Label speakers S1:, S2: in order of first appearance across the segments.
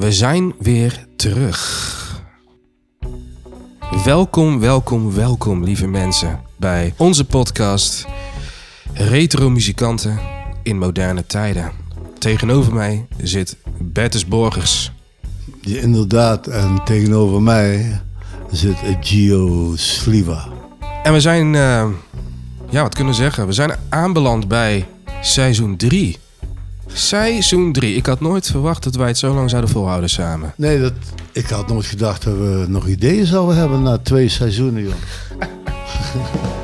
S1: We zijn weer terug. Welkom, welkom, welkom, lieve mensen, bij onze podcast Retro Muzikanten in Moderne Tijden. Tegenover mij zit Bertus Borgers.
S2: Ja, inderdaad, en tegenover mij zit Gio Sliva.
S1: En we zijn, eh, ja, wat kunnen we zeggen? We zijn aanbeland bij seizoen 3. Seizoen 3. Ik had nooit verwacht dat wij het zo lang zouden volhouden samen.
S2: Nee, dat, ik had nooit gedacht dat we nog ideeën zouden hebben na twee seizoenen, joh.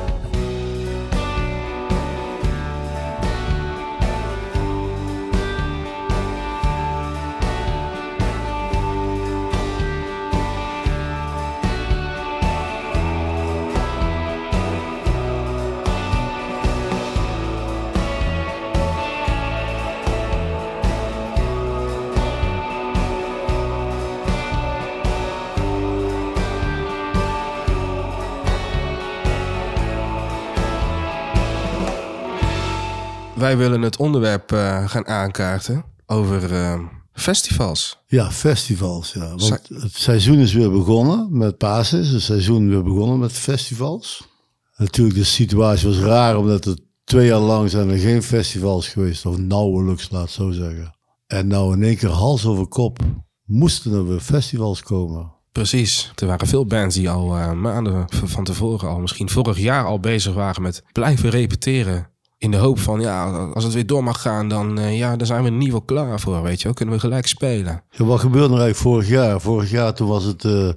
S1: Wij willen het onderwerp eh, gaan aankaarten over eh, festivals.
S2: Ja, festivals, ja. Want het seizoen is weer begonnen met Pasen. Het seizoen weer begonnen met festivals. Natuurlijk, de situatie was raar, omdat het twee jaar lang zijn er geen festivals geweest. Of nauwelijks, laat het zo zeggen. En nou in één keer hals over kop moesten er weer festivals komen.
S1: Precies. Er waren veel bands die al eh, maanden van tevoren, al misschien vorig jaar al bezig waren met blijven repeteren. In de hoop van, ja, als het weer door mag gaan, dan, eh, ja, dan zijn we er niet wel klaar voor, weet je wel. Kunnen we gelijk spelen.
S2: Wat gebeurde er eigenlijk vorig jaar? Vorig jaar toen was het, eh,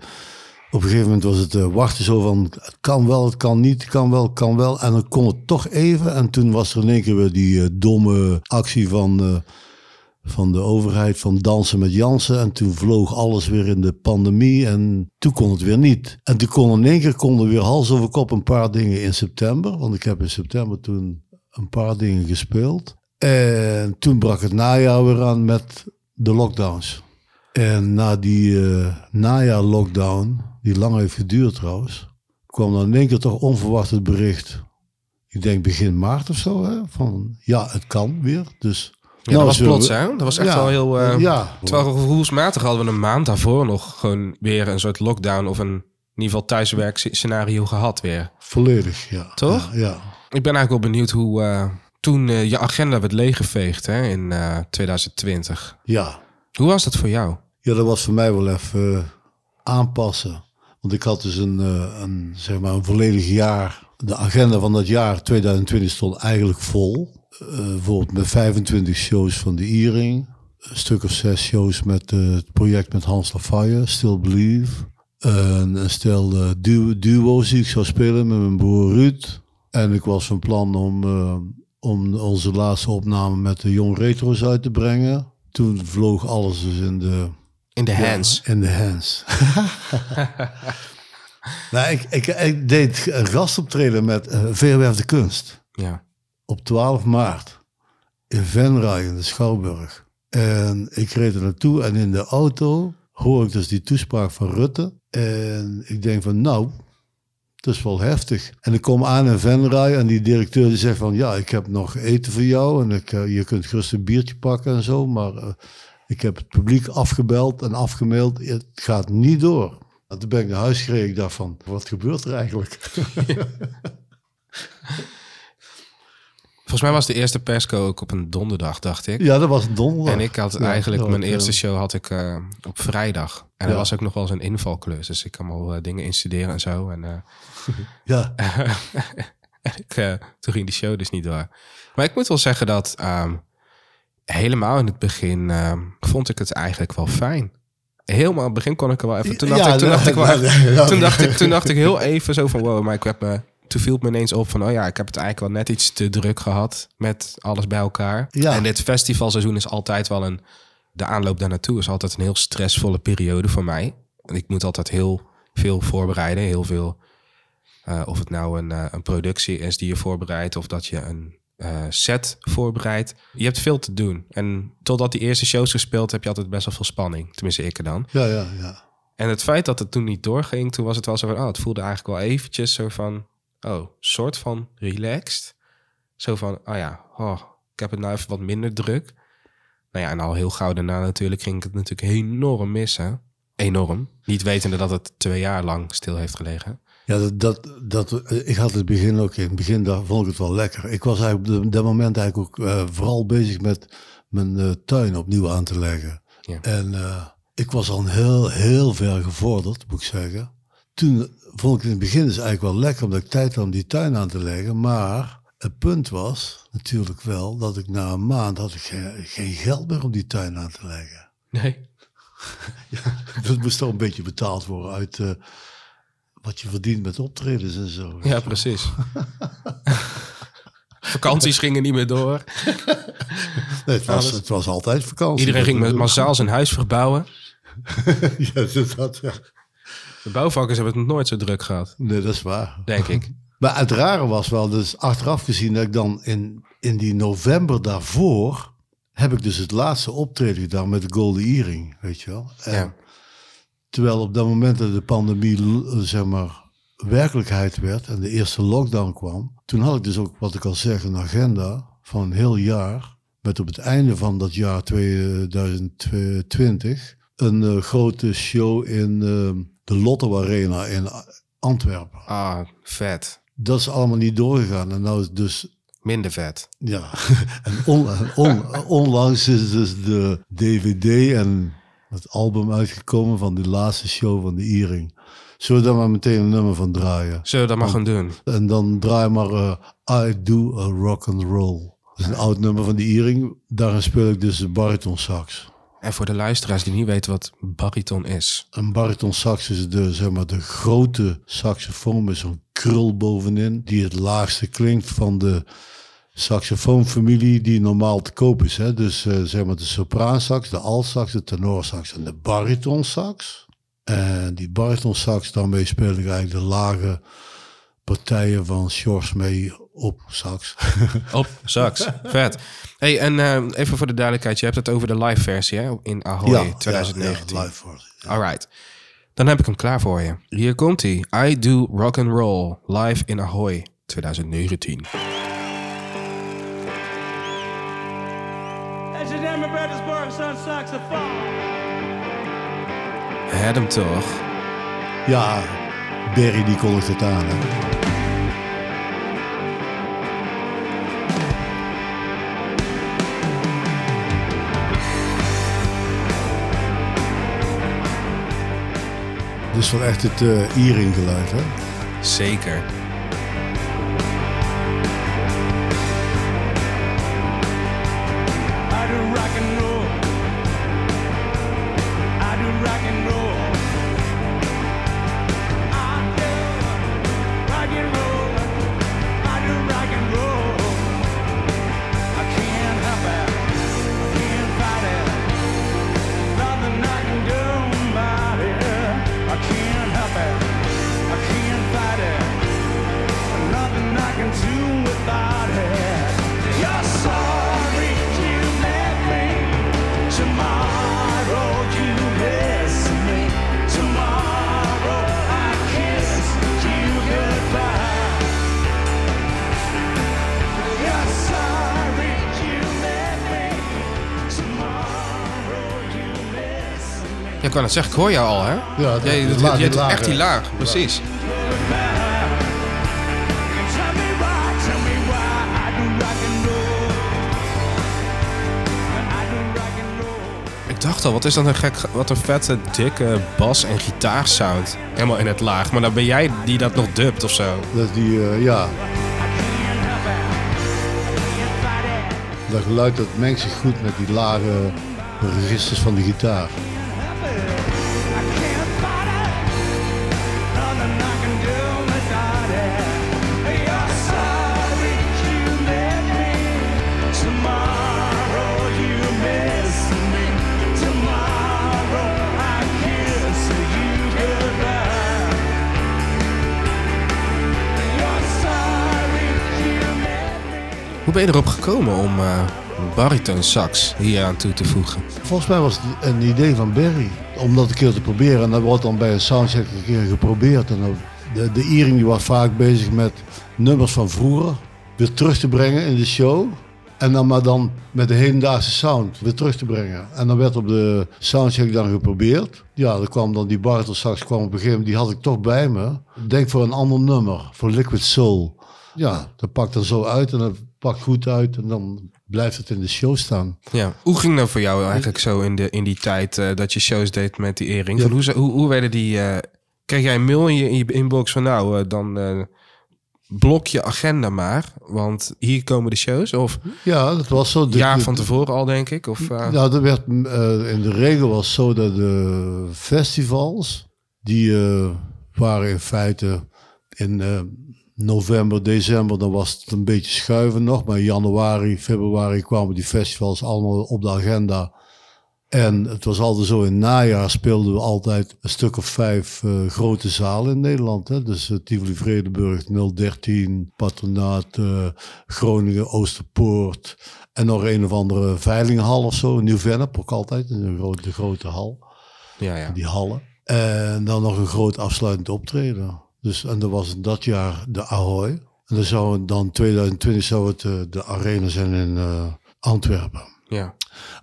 S2: op een gegeven moment was het eh, wachten zo van, het kan wel, het kan niet, het kan wel, het kan wel. En dan kon het toch even. En toen was er in één keer weer die domme actie van, van de overheid van dansen met Jansen. En toen vloog alles weer in de pandemie en toen kon het weer niet. En toen kon in één keer konden weer hals over kop een paar dingen in september. Want ik heb in september toen een paar dingen gespeeld. En toen brak het najaar weer aan met de lockdowns. En na die eh najaar-lockdown, die lang heeft geduurd trouwens, kwam dan in één keer toch onverwacht het bericht. Ik denk begin maart of zo, hè, van ja, het kan weer. Dus,
S1: Ja, dat was
S2: zullen
S1: plots, hè? Dat was echt
S2: Ja,
S1: wel heel... eh,
S2: ja,
S1: Terwijl gevoelsmatig hadden we een maand daarvoor nog gewoon weer een soort lockdown of een in ieder geval thuiswerk scenario gehad weer.
S2: volledig, ja.
S1: Toch?
S2: Ja, ja.
S1: Ik ben eigenlijk wel benieuwd hoe eh, toen eh, je agenda werd leeggeveegd hè, in eh, 2020.
S2: ja.
S1: Hoe was dat voor jou?
S2: Ja, dat was voor mij wel even eh, aanpassen. Want ik had dus een, eh, een, zeg maar een volledig jaar. De agenda van dat jaar 2020 stond eigenlijk vol. Eh, bijvoorbeeld met 25 shows van de Iering. Een stuk of zes shows met eh, het project met Hans Lafayette, Still Believe. Een, een stel eh, duo, duo's die ik zou spelen met mijn broer Ruud. En ik was van plan om, eh, om onze laatste opname met de Jong Retro's uit te brengen. Toen vloog alles dus in de,
S1: In de hands.
S2: in de hands. nou, ik, ik, ik deed een gastoptreden met uh, Veerwerf de Kunst
S1: Ja.
S2: op 12 maart in Venray in de Schouwburg. En ik reed er naartoe en in de auto hoor ik dus die toespraak van Rutte. En ik denk van nou, dat is wel heftig. En ik kom aan in Venray en die directeur die zegt van ja, ik heb nog eten voor jou en ik, eh, je kunt gerust een biertje pakken en zo, maar eh, ik heb het publiek afgebeld en afgemaild. Het gaat niet door. En toen ben ik naar huis gereden. Ik dacht van, wat gebeurt er eigenlijk?
S1: Volgens mij was de eerste persco ook op een donderdag, dacht ik.
S2: ja, dat was donderdag.
S1: En ik had
S2: Ja,
S1: eigenlijk mijn eerste show had ik eh, op vrijdag. En
S2: Ja.
S1: er was ook nog wel eens een invalklus. Dus ik kan al eh, dingen instuderen en zo. En, eh,
S2: Ja,
S1: ik, toen ging die show dus niet door. Maar ik moet wel zeggen dat ehm, helemaal in het begin ehm, vond ik het eigenlijk wel fijn. Helemaal in het begin kon ik er wel even. Toen dacht,
S2: Ja,
S1: ik, toen dacht ik wel
S2: ja,
S1: even-
S2: ja.
S1: toen dacht ik, toen dacht ik heel even zo van wow, maar ik heb me. Toen viel het me ineens op van, oh ja, ik heb het eigenlijk wel net iets te druk gehad met alles bij elkaar.
S2: Ja.
S1: En dit festivalseizoen is altijd wel een, de aanloop daar naartoe is altijd een heel stressvolle periode voor mij. En ik moet altijd heel veel voorbereiden, heel veel eh, of het nou een, eh, een productie is die je voorbereidt of dat je een eh, set voorbereidt. Je hebt veel te doen. En totdat die eerste shows gespeeld heb je altijd best wel veel spanning. Tenminste, ik er dan.
S2: ja, ja, ja.
S1: En het feit dat het toen niet doorging, toen was het wel zo van, oh, het voelde eigenlijk wel eventjes zo van, oh, soort van relaxed. Zo van, oh ja, oh, ik heb het nou even wat minder druk. Nou ja, en al heel gauw daarna natuurlijk ging ik het natuurlijk enorm missen. Enorm. Niet wetende dat het twee jaar lang stil heeft gelegen.
S2: Ja, dat, dat, dat, ik had het begin ook, in het begin daar vond ik het wel lekker. Ik was eigenlijk op dat moment eigenlijk ook eh, vooral bezig met mijn eh, tuin opnieuw aan te leggen.
S1: Ja.
S2: En eh, ik was al heel, heel ver gevorderd, moet ik zeggen. Toen vond ik het in het begin dus eigenlijk wel lekker, omdat ik tijd had om die tuin aan te leggen. Maar het punt was natuurlijk wel dat ik na een maand had ik geen, geen geld meer om die tuin aan te leggen.
S1: Nee.
S2: Dat moest toch een beetje betaald worden uit eh, wat je verdient met optredens en zo.
S1: Ja, precies. Vakanties gingen niet meer door.
S2: Nee, het, was, het was altijd vakantie.
S1: Iedereen ging met massaal zijn huis verbouwen.
S2: ja, dat, ja.
S1: De bouwvakkers hebben het nog nooit zo druk gehad,
S2: Nee, dat is waar.
S1: denk ik.
S2: Maar het rare was wel, dus achteraf gezien, dat ik dan in, in die november daarvoor, heb ik dus het laatste optreden gedaan met de Golden Earring, weet je wel. En
S1: Ja.
S2: Terwijl op dat moment dat de pandemie, zeg maar, werkelijkheid werd en de eerste lockdown kwam, toen had ik dus ook, wat ik al zeg, een agenda van een heel jaar, met op het einde van dat jaar 2020 een eh, grote show in eh, de Lotto Arena in Antwerpen.
S1: Ah, vet.
S2: Dat is allemaal niet doorgegaan. En nou is dus,
S1: Minder vet.
S2: ja, en on, on- onlangs is dus de DVD en het album uitgekomen van de laatste show van de Iering. Zullen we daar maar meteen een nummer van draaien?
S1: Zullen we dat maar gaan doen?
S2: En dan draai maar eh, I Do a Rock and Roll. Dat is een oud nummer van de Iering. Daarin speel ik dus de bariton sax.
S1: En voor de luisteraars die niet weten wat bariton is.
S2: Een bariton sax is de, zeg maar, de grote saxofoon met zo'n krul bovenin. Die het laagste klinkt van de saxofoonfamilie die normaal te koop is. Hè? Dus eh, zeg maar de sopraansax, de altsax, de tenorsax en de baritonsax. En die baritonsax, daarmee speel ik eigenlijk de lage partijen van Sjors mee op sax.
S1: Op sax. vet. Hey, en eh, even voor de duidelijkheid. Je hebt het over de live versie hè? in Ahoy 2019.
S2: Ja, live versie.
S1: Alright. Dan heb ik hem klaar voor je. Hier komt hij. I Do Rock and Roll live in Ahoy 2019.
S3: That's your damn Brothers on saxophone.
S1: Het hem toch?
S2: Ja, Berry die kondigt het aan. Hè? Is wel echt het uh, Iering geluid, hè?
S1: Zeker.
S3: Me.
S1: Ja, ik hoor jou al, hè?
S2: Ja, dat-
S1: Jij
S2: laag-
S1: jij doet echt die laag, precies. Ik dacht al, wat is dat een gek, wat een vette, dikke bas- en gitaarsound. Helemaal in het laag. Maar dan ben jij die dat nog dubt of zo.
S2: Dat is die, eh, ja, dat geluid dat mengt zich goed met die lage registers van de gitaar.
S1: Hoe ben je erop gekomen om eh bariton sax hier aan toe te voegen?
S2: Volgens mij was het een idee van Barry. Om dat een keer te proberen. En dat wordt dan bij een soundcheck een keer geprobeerd. En dan- de, de Iering die was vaak bezig met nummers van vroeger. Weer terug te brengen in de show. En dan maar dan met de hedendaagse sound weer terug te brengen. En dan werd op de soundcheck dan geprobeerd. Ja, dan kwam dan die Bartelsax kwam op een gegeven moment, die had ik toch bij me. Denk voor een ander nummer, voor Liquid Soul. Ja, dat pakt er zo uit en dat pakt goed uit en dan blijft het in de show staan.
S1: Ja. Hoe ging dat voor jou eigenlijk zo in, de, in die tijd eh, dat je shows deed met die Ering?
S2: Ja.
S1: Hoe, hoe, hoe werden die... eh, kreeg jij een mail in je, in je inbox van nou, eh, dan blok je agenda maar, want hier komen de shows? Of
S2: Ja, dat was zo. De-
S1: jaar van tevoren al, denk ik? Of,
S2: Nou, dat werd, eh, in de regel was zo dat de festivals, die waren in feite in november, december, dan was het een beetje schuiven nog. Maar in januari, februari kwamen die festivals allemaal op de agenda. En het was altijd zo, in het najaar speelden we altijd een stuk of vijf eh, grote zalen in Nederland. Hè? Dus eh, Tivoli Vredenburg, 013, Patronaat, eh, Groningen, Oosterpoort. En nog een of andere veilinghal of zo, Nieuw-Vennep ook altijd, een grote, de grote hal,
S1: ja, ja.
S2: die hallen. En dan nog een groot afsluitend optreden. Dus, en dat was in dat jaar de Ahoy. En dan zou het dan 2020 zou het eh, de arena zijn in eh, Antwerpen.
S1: ja.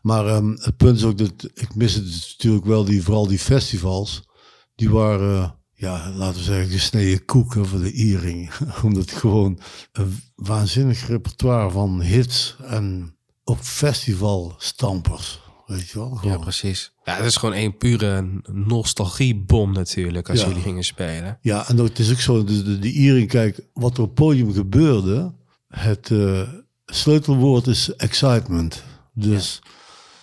S2: Maar ehm, het punt is ook dat ik mis het natuurlijk wel, die, vooral die festivals. Die waren, ja, laten we zeggen, gesneden koeken voor de Iering. Omdat het gewoon een waanzinnig repertoire van hits en ook festivalstampers. Weet je wel?
S1: Ja, precies. Ja, het is gewoon een pure nostalgiebom natuurlijk als
S2: Ja.
S1: jullie gingen spelen.
S2: Ja, en het is ook zo, de, de, de Iering, kijk, wat er op het podium gebeurde, het eh, sleutelwoord is excitement. Dus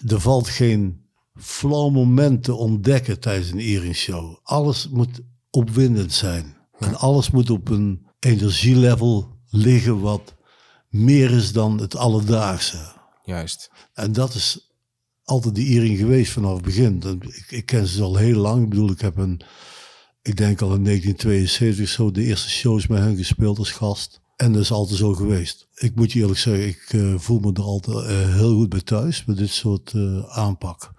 S2: er valt geen flauw moment te ontdekken tijdens een Iering show. Alles moet opwindend zijn. En alles moet op een energielevel liggen wat meer is dan het alledaagse.
S1: Juist.
S2: En dat is altijd die Iering geweest vanaf het begin. Ik, ik ken ze al heel lang. Ik bedoel, ik heb een, ik denk al in 1972 zo de eerste shows met hen gespeeld als gast. En dat is altijd zo geweest. Ik moet je eerlijk zeggen, ik eh, voel me er altijd eh, heel goed bij thuis met dit soort eh, aanpak.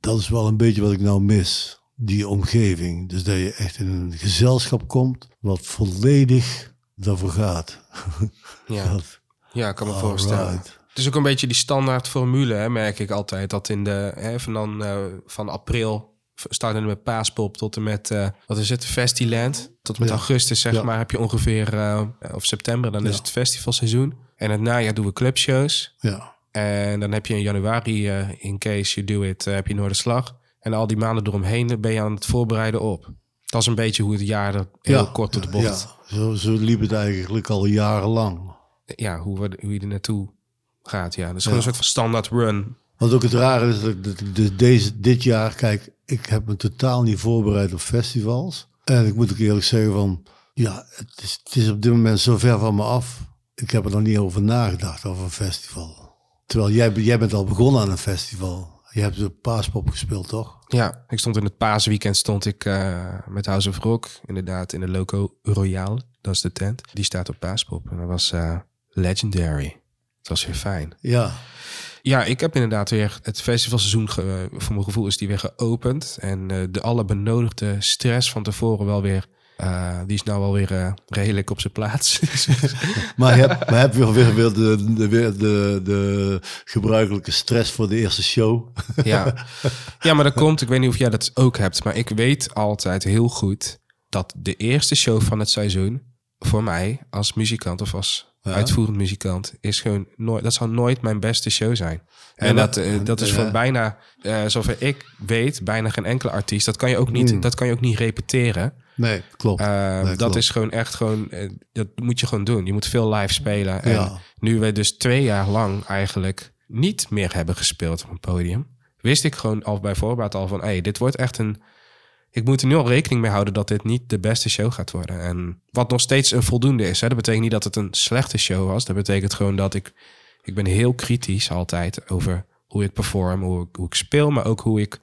S2: Dat is wel een beetje wat ik nou mis, die omgeving. Dus dat je echt in een gezelschap komt wat volledig daarvoor gaat.
S1: Ja,
S2: Dat-
S1: ja ik kan me voorstellen. Het is ook een beetje die standaard formule, hè, merk ik altijd. Dat in de, hè, van, dan, eh, van april, startende met Paaspop tot en met, eh, wat is het, Festiland. Tot en met
S2: Ja.
S1: augustus, zeg
S2: Ja.
S1: maar, heb je ongeveer, eh, of september, dan is het festivalseizoen. En het najaar doen we clubshows.
S2: Ja,
S1: En dan heb je in januari, in case you do it, heb je Noorderslag. En al die maanden eromheen ben je aan het voorbereiden op. Dat is een beetje hoe het jaar er heel kort op de bocht.
S2: Ja, zo, zo liep het eigenlijk al jarenlang.
S1: Ja, hoe, we- hoe je er naartoe gaat. Ja, dat is gewoon een soort van standaard run.
S2: Wat ook het rare is, dat, ik- dat ik dus deze, dit jaar, kijk, ik heb me totaal niet voorbereid op festivals. En ik moet ook eerlijk zeggen van, ja, het is, het is op dit moment zo ver van me af. Ik heb er nog niet over nagedacht, over een festival. Terwijl jij, jij bent al begonnen aan een festival. Je hebt de Paaspop gespeeld, toch?
S1: Ja, ik stond in het paasweekend stond ik eh, met House of Rock. Inderdaad, in de Loco Royale. Dat is de tent. Die staat op Paaspop. En dat was eh, legendary. Het was weer fijn.
S2: Ja,
S1: Ja, ik heb inderdaad weer het festivalseizoen, ge- voor mijn gevoel is die weer geopend. En eh, de alle benodigde stress van tevoren wel weer, eh, die is nou wel weer eh, redelijk op zijn plaats.
S2: maar je hebt, maar heb je weer, weer, de, de, de, de gebruikelijke stress voor de eerste show.
S1: ja. ja, maar dat komt, ik weet niet of jij dat ook hebt, maar ik weet altijd heel goed dat de eerste show van het seizoen voor mij als muzikant of als
S2: Ja.
S1: uitvoerend muzikant is gewoon nooit, dat zal nooit mijn beste show zijn. En
S2: Ja,
S1: dat, eh, dat is voor bijna, eh zover ik weet, bijna geen enkele artiest. Dat kan je ook niet,
S2: Hmm.
S1: dat kan je ook niet repeteren.
S2: Nee, klopt.
S1: Eh,
S2: Nee,
S1: dat
S2: klopt.
S1: is gewoon echt gewoon, dat moet je gewoon doen. Je moet veel live spelen. En nu we dus twee jaar lang eigenlijk niet meer hebben gespeeld op een podium, wist ik gewoon al bij voorbaat al van, hey, dit wordt echt een. Ik moet er nu al rekening mee houden dat dit niet de beste show gaat worden. En wat nog steeds een voldoende is. Hè? Dat betekent niet dat het een slechte show was. Dat betekent gewoon dat ik. Ik ben heel kritisch altijd over hoe ik perform, hoe ik, hoe ik speel, maar ook hoe ik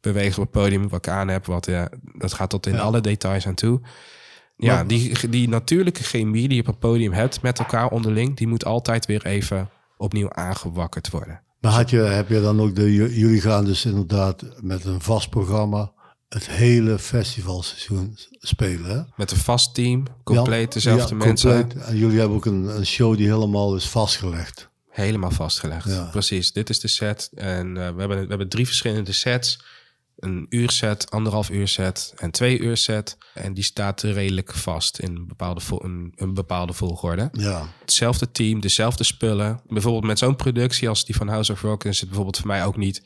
S1: beweeg op het podium, wat ik aan heb. Wat, ja, dat gaat tot in
S2: Ja.
S1: alle details aan toe. Ja,
S2: Maar-
S1: die, die natuurlijke chemie die je op het podium hebt met elkaar onderling, die moet altijd weer even opnieuw aangewakkerd worden.
S2: Maar had je, heb je dan ook de, jullie gaan dus inderdaad met een vast programma het hele festivalseizoen spelen, hè?
S1: Met een vast team, compleet
S2: Ja,
S1: dezelfde
S2: ja,
S1: mensen.
S2: compleet. En jullie hebben ook een, een show die helemaal is vastgelegd.
S1: Helemaal vastgelegd.
S2: Ja.
S1: Precies, dit is de set. En eh, we, hebben, we hebben drie verschillende sets. Een uur set, anderhalf uur set en twee uur set. En die staat redelijk vast in een bepaalde, een, een bepaalde volgorde.
S2: Ja.
S1: Hetzelfde team, dezelfde spullen. Bijvoorbeeld met zo'n productie als die van House of Rock... is het bijvoorbeeld voor mij ook niet...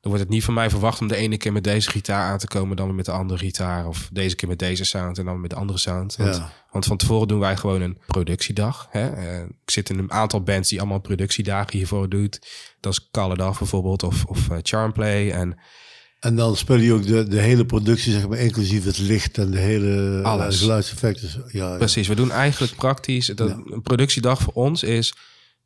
S1: Dan wordt het niet van mij verwacht om de ene keer met deze gitaar aan te komen... dan weer met de andere gitaar. Of deze keer met deze sound en dan met de andere sound. Want,
S2: Ja.
S1: want van tevoren doen wij gewoon een productiedag. Hè? Eh, ik zit in een aantal bands die allemaal productiedagen hiervoor doet. Dat is Call It Off bijvoorbeeld of, of eh, Charmplay. En
S2: En dan speel je ook de, de hele productie, zeg maar, inclusief het licht en de hele eh,
S1: Alles.
S2: geluidseffecten. Ja, ja.
S1: Precies, we doen eigenlijk praktisch. Dat, Een productiedag voor ons is.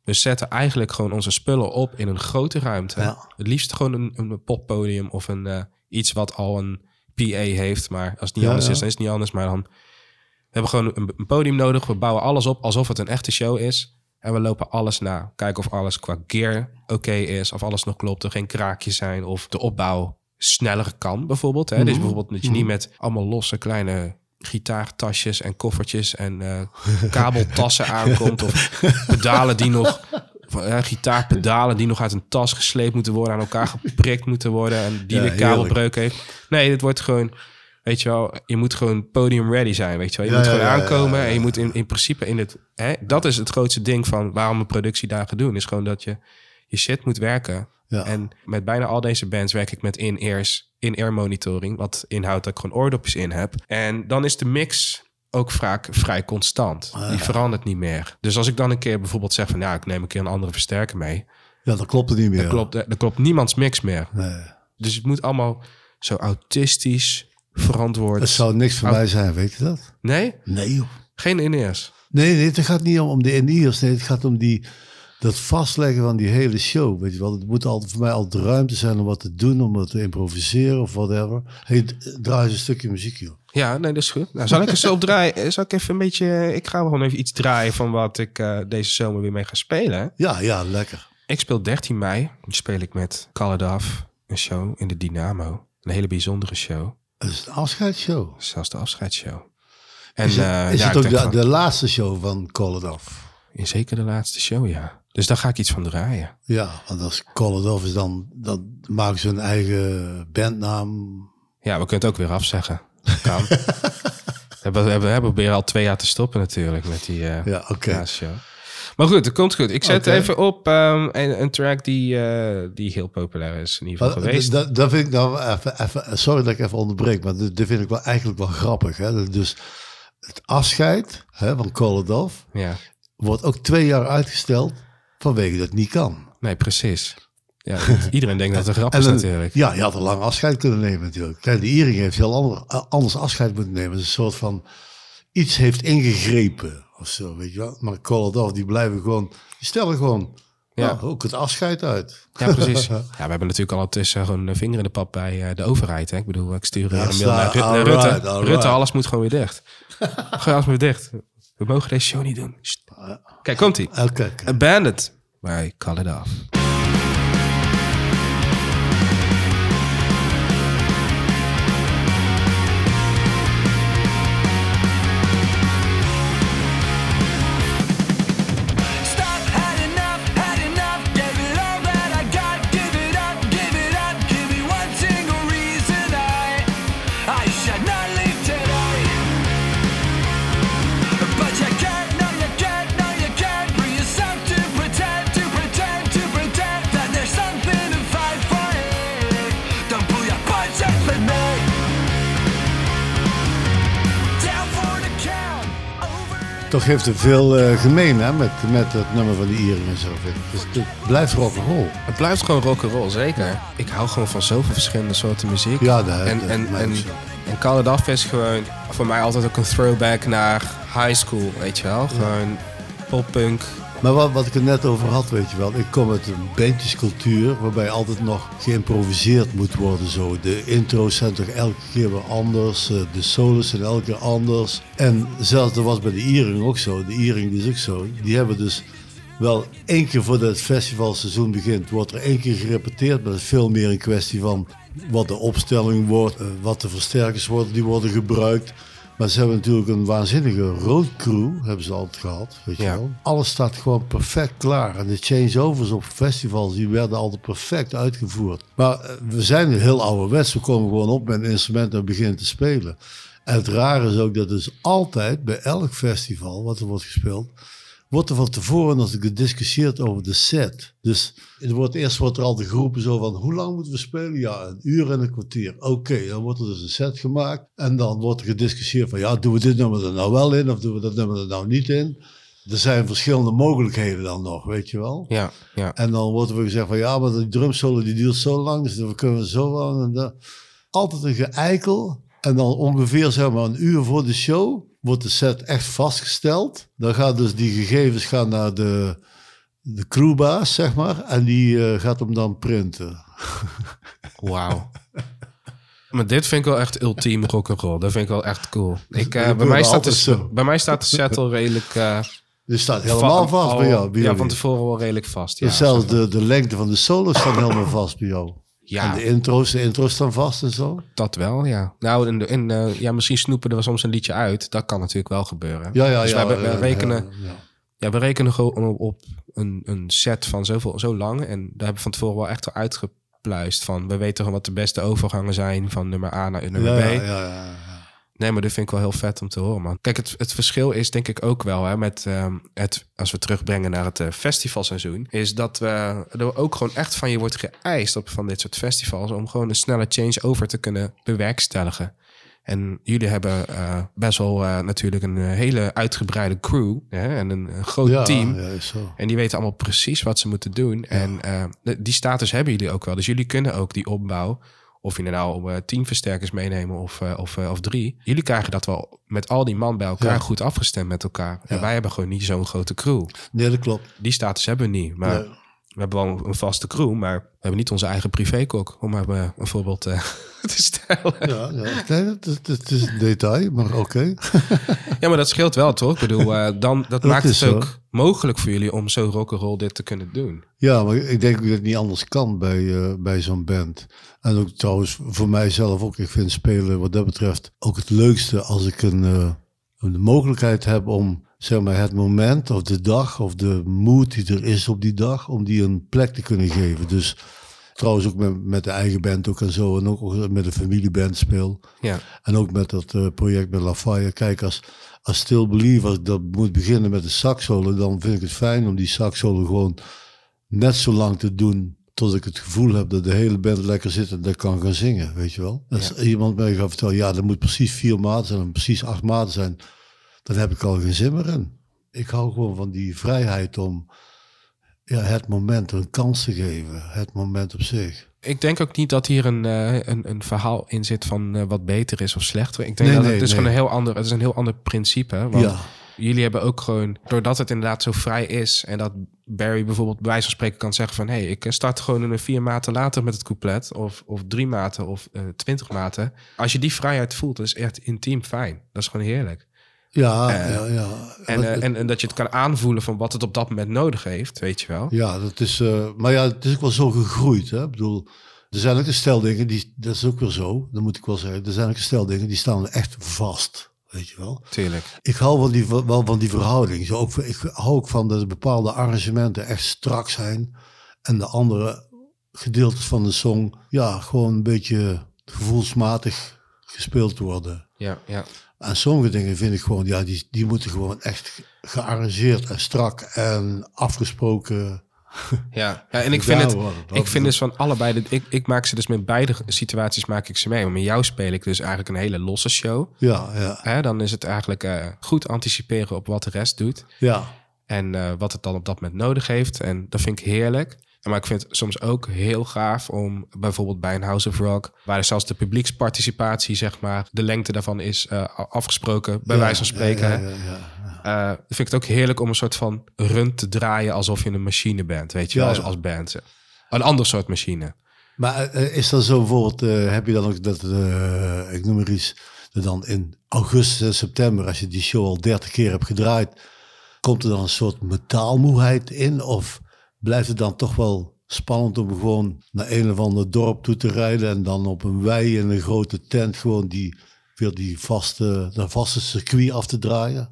S1: We zetten eigenlijk gewoon onze spullen op in een grote ruimte.
S2: Ja.
S1: Het liefst gewoon een, een poppodium of een, eh, iets wat al een PA heeft. Maar als het niet
S2: Ja,
S1: anders
S2: ja.
S1: is, dan is het niet anders. Maar dan we hebben gewoon een, een podium nodig. We bouwen alles op alsof het een echte show is. En we lopen alles na. Kijken of alles qua gear oké is. Of alles nog klopt. Er geen kraakjes zijn. Of de opbouw sneller kan bijvoorbeeld. Hè?
S2: Mhm.
S1: Dus bijvoorbeeld dat je niet met allemaal losse kleine gitaartasjes en koffertjes en eh, kabeltassen aankomt. Of pedalen die nog... Ja, gitaarpedalen die nog uit een tas gesleept moeten worden, aan elkaar geprikt moeten worden en die
S2: Ja,
S1: weer kabelbreuk heeft. Nee, dit wordt gewoon, weet je wel, je moet gewoon podium ready zijn, weet je wel. Je
S2: Ja,
S1: moet gewoon
S2: ja,
S1: aankomen en je moet in, in principe in het, hè, dat is het grootste ding van waarom we productiedagen doen, is gewoon dat je je shit moet werken. En met bijna al deze bands werk ik met in-ears, in-ear monitoring, wat inhoudt dat ik gewoon oordopjes in heb. En dan is de mix ook vaak vrij constant.
S2: Ah,
S1: Die verandert niet meer. Dus als ik dan een keer bijvoorbeeld zeg van, ja, ik neem een keer een andere versterker mee,
S2: ja, dat klopt het niet meer.
S1: dan klopt, dan klopt niemands mix meer.
S2: Nee.
S1: Dus het moet allemaal zo autistisch verantwoord.
S2: Het zou niks voor
S1: Au-
S2: mij zijn, weet je dat?
S1: Nee,
S2: Nee, joh.
S1: geen in-ears.
S2: Nee, nee, het gaat niet om, om de in-ears. Nee, het gaat om die, dat vastleggen van die hele show. Weet je wel, het moet altijd voor mij altijd ruimte zijn om wat te doen, om wat te improviseren of whatever. Hey, draai eens een stukje muziek, joh.
S1: Ja, nee, dat is goed. Nou, zal ik eens zo op draaien? Eh, Zal ik even een beetje... Ik ga gewoon even iets draaien van wat ik eh, deze zomer weer mee ga spelen.
S2: Ja, ja, lekker.
S1: Ik speel 13 mei. Dan speel ik met Call It Off. Een show in de Dynamo. Een hele bijzondere show.
S2: Het is een afscheidsshow.
S1: Zelfs de afscheidsshow. En,
S2: Is het,
S1: eh,
S2: is
S1: ja,
S2: het
S1: ik
S2: ook de,
S1: van-
S2: de laatste show van Call It Off?
S1: Zeker de laatste show, ja. Dus daar ga ik iets van draaien.
S2: Ja, want als Call It Off is dan, dan maken ze hun eigen bandnaam.
S1: Ja, we kunnen het ook weer afzeggen. Kan. we, hebben, we, hebben, we hebben weer al twee jaar te stoppen natuurlijk met die eh
S2: Ja, oké.
S1: Maar goed, dat komt goed. Ik zet even op ehm, een, een track die, eh, die heel populair is in ieder geval
S2: Maar
S1: geweest.
S2: Dat, dat vind ik nou even, even, sorry dat ik even onderbreek, maar dit, dit vind ik wel eigenlijk wel grappig. Hè? Dus het afscheid hè, van Call It Off
S1: Ja,
S2: wordt ook twee jaar uitgesteld vanwege dat het niet kan.
S1: nee, precies. Ja, iedereen denkt dat het een grap is
S2: dan-
S1: natuurlijk.
S2: Ja, je had een lang afscheid kunnen nemen natuurlijk. Kijk, de Iering heeft heel ander, anders afscheid moeten nemen. Het is een soort van iets heeft ingegrepen of zo, weet je wel. Maar Off, die blijven gewoon, die stellen gewoon
S1: Ja.
S2: ja. ook het afscheid uit.
S1: Ja, precies. Ja, we hebben natuurlijk al ondertussen gewoon een vinger in de pap bij eh, de overheid. Hè? Ik bedoel, ik stuur
S2: Ja,
S1: een mail naar, Rut- Rutte. Rutte, alles moet gewoon weer dicht. alles moet weer dicht. We mogen deze show niet doen. Sst. Kijk, komt-ie.
S2: Oké, oké.
S1: Abandoned by Call It Off.
S2: Toch heeft er veel eh, gemeen hè, met, met het nummer van die Iering en zo. ik. Dus het blijft rock'n'roll.
S1: Het blijft gewoon rock'n'roll, zeker. Ik hou gewoon van zoveel verschillende soorten muziek.
S2: Ja, dat-
S1: en,
S2: dat-
S1: en, en,
S2: zo.
S1: en Call It Off is gewoon voor mij altijd ook een throwback naar high school, weet je wel. Gewoon poppunk.
S2: Maar wat, wat ik er net over had, weet je wel. Ik kom uit een bandjescultuur waarbij altijd nog geïmproviseerd moet worden. Zo. De intro's zijn toch elke keer weer anders. eh, De solos zijn elke keer anders. En zelfs dat was bij de Iering ook zo. De Iering is ook zo. Die hebben dus wel één keer voordat het festivalseizoen begint, wordt er één keer gerepeteerd. Maar het is veel meer een kwestie van wat de opstelling wordt, eh, wat de versterkers worden die worden gebruikt. Maar ze hebben natuurlijk een waanzinnige roadcrew, hebben ze altijd gehad, weet je
S1: Ja.
S2: wel. Alles staat gewoon perfect klaar. En de changeovers op festivals, die werden altijd perfect uitgevoerd. Maar eh, we zijn heel ouderwets, we komen gewoon op met een instrument en beginnen te spelen. En het rare is ook dat dus altijd, bij elk festival wat er wordt gespeeld, wordt er van tevoren nog gediscussieerd over de set. Dus er wordt, eerst wordt er altijd geroepen zo van, hoe lang moeten we spelen? Ja, een uur en een kwartier. Oké, dan wordt er dus een set gemaakt. En dan wordt er gediscussieerd van, ja, doen we dit nummer er nou wel in? Of doen we dat nummer er nou niet in? Er zijn verschillende mogelijkheden dan nog, weet je wel.
S1: Ja, ja.
S2: En dan wordt er gezegd van, ja, maar die drumsolo die duurt zo lang, dus dan kunnen we zo lang. En dat. Altijd een geëikel. En dan ongeveer zeg maar een uur voor de show wordt de set echt vastgesteld. Dan gaan dus die gegevens gaan naar de, de crewbaas, zeg maar. En die eh, gaat hem dan printen.
S1: Wauw. Maar dit vind ik wel echt ultiem rock'n'roll. Dat vind ik wel echt cool. Ik, eh, bij, mij staat de, bij mij staat de set al redelijk...
S2: Dus staat helemaal vast
S1: al-
S2: bij jou. Bij
S1: Ja,
S2: jullie.
S1: van tevoren wel redelijk vast. Ja,
S2: Dus zelfs de, de lengte van de solo staat helemaal vast bij jou.
S1: Ja.
S2: En de intro's, de intro's staan vast en zo.
S1: Dat wel, ja. Nou, in de, in, eh, ja, misschien snoepen we soms een liedje uit. Dat kan natuurlijk wel gebeuren.
S2: Ja, ja,
S1: dus
S2: ja.
S1: wij, we rekenen,
S2: ja, ja.
S1: ja, we rekenen gewoon op, een, een set van zoveel, zo lang. En daar hebben we van tevoren wel echt wel uitgepluist van. We weten gewoon wat de beste overgangen zijn van nummer A naar nummer B.
S2: ja, ja.
S1: Nee, maar dit vind ik wel heel vet om te horen, man. Kijk, het, het verschil is denk ik ook wel hè, met ehm, het, als we terugbrengen naar het eh, festivalseizoen, is dat we er ook gewoon echt van je wordt geëist op van dit soort festivals om gewoon een snelle change-over te kunnen bewerkstelligen. En jullie hebben eh, best wel eh, natuurlijk een hele uitgebreide crew hè, en een, een groot
S2: Ja,
S1: team.
S2: ja, zo.
S1: En die weten allemaal precies wat ze moeten doen. En die status hebben jullie ook wel. Dus jullie kunnen ook die opbouw, of je nou eh, tien versterkers meenemen of, eh, of, eh, of drie. Jullie krijgen dat wel met al die man bij elkaar
S2: Ja.
S1: goed afgestemd met elkaar. En
S2: Ja.
S1: wij hebben gewoon niet zo'n grote crew.
S2: Nee, dat klopt.
S1: Die status hebben we niet. Maar
S2: Nee.
S1: We hebben wel een vaste crew, maar we hebben niet onze eigen privékok. Om maar eh, een voorbeeld eh, te stellen.
S2: Ja, ja. Nee, dat, is een detail, maar oké.
S1: Ja, maar dat scheelt wel, toch? Ik bedoel, eh, dan, dat,
S2: Dat
S1: maakt het
S2: zo.
S1: ook mogelijk voor jullie om zo rock'n'roll dit te kunnen doen.
S2: Ja, maar ik denk dat het niet anders kan bij, bij zo'n band. En ook trouwens voor mijzelf ook. Ik vind spelen wat dat betreft ook het leukste als ik een, een mogelijkheid heb om zeg maar, het moment of de dag of de mood die er is op die dag, om die een plek te kunnen geven. Dus trouwens ook met, met de eigen band ook en zo. En ook met de familieband speel.
S1: Ja,
S2: En ook met dat eh, project met Lafayette. Kijk, als, als Still Believe, als ik dat moet beginnen met de saxsolo, dan vind ik het fijn om die saxsolo gewoon net zo lang te doen tot ik het gevoel heb dat de hele band lekker zit en dat kan gaan zingen, weet je wel. Als iemand mij gaat vertellen, ja, er moet precies vier maten zijn en precies acht maten zijn, dan heb ik al geen zin meer in. Ik hou gewoon van die vrijheid om ja, het moment een kans te geven, het moment op zich.
S1: Ik denk ook niet dat hier een, eh, een, een verhaal in zit van eh, wat beter is of slechter. Ik denk
S2: Nee,
S1: dat
S2: nee,
S1: het is
S2: nee.
S1: gewoon een heel ander, het is een heel ander principe. Want
S2: Ja.
S1: jullie hebben ook gewoon, doordat het inderdaad zo vrij is en dat Barry bijvoorbeeld bij wijze van spreken kan zeggen van hé, hey, ik start gewoon een vier maten later met het couplet of, of drie maten of eh, twintig maten. Als je die vrijheid voelt, dat is echt intiem fijn. Dat is gewoon heerlijk.
S2: Ja,
S1: Eh,
S2: ja, ja.
S1: En,
S2: Wat-
S1: eh, en, en dat je het kan aanvoelen van wat het op dat moment nodig heeft, weet je wel.
S2: Ja, dat is, eh, maar ja, het is ook wel zo gegroeid. Hè? Ik bedoel, er zijn ook een stel dingen, die, dat is ook weer zo, dat moet ik wel zeggen. Er zijn ook een stel dingen die staan echt vast, weet je wel.
S1: Tuurlijk.
S2: Ik hou wel, die, wel van die verhouding. Zo ook, ik hou ook van dat de bepaalde arrangementen echt strak zijn. En de andere gedeeltes van de song, ja, gewoon een beetje gevoelsmatig gespeeld worden.
S1: Ja, ja.
S2: En sommige dingen vind ik gewoon, ja, die, die moeten gewoon echt gearrangeerd en strak en afgesproken
S1: Ja, ja en ik vind, het, ik vind dus van allebei, de, ik, ik maak ze dus met beide situaties maak ik ze mee. Maar met jou speel ik dus eigenlijk een hele losse show.
S2: Ja, ja,
S1: Hè, dan is het eigenlijk eh, goed anticiperen op wat de rest doet.
S2: ja.
S1: En eh, wat het dan op dat moment nodig heeft. En dat vind ik heerlijk. Maar ik vind het soms ook heel gaaf om bijvoorbeeld bij een House of Rock, waar zelfs de publieksparticipatie, zeg maar, de lengte daarvan is eh, afgesproken, bij
S2: Ja,
S1: wijze van spreken.
S2: Ja.
S1: Eh, vind ik het ook heerlijk om een soort van run te draaien alsof je een machine bent, weet je wel, als, als band. Een ander soort machine.
S2: Maar eh, is dat zo bijvoorbeeld, heb je dan ook dat, ik noem maar iets, dat dan in augustus september, als je die show al 30 keer hebt gedraaid, komt er dan een soort metaalmoeheid in? Of blijft het dan toch wel spannend om gewoon naar een of ander dorp toe te rijden en dan op een wei in een grote tent gewoon die weer die vaste, dat vaste circuit af te draaien.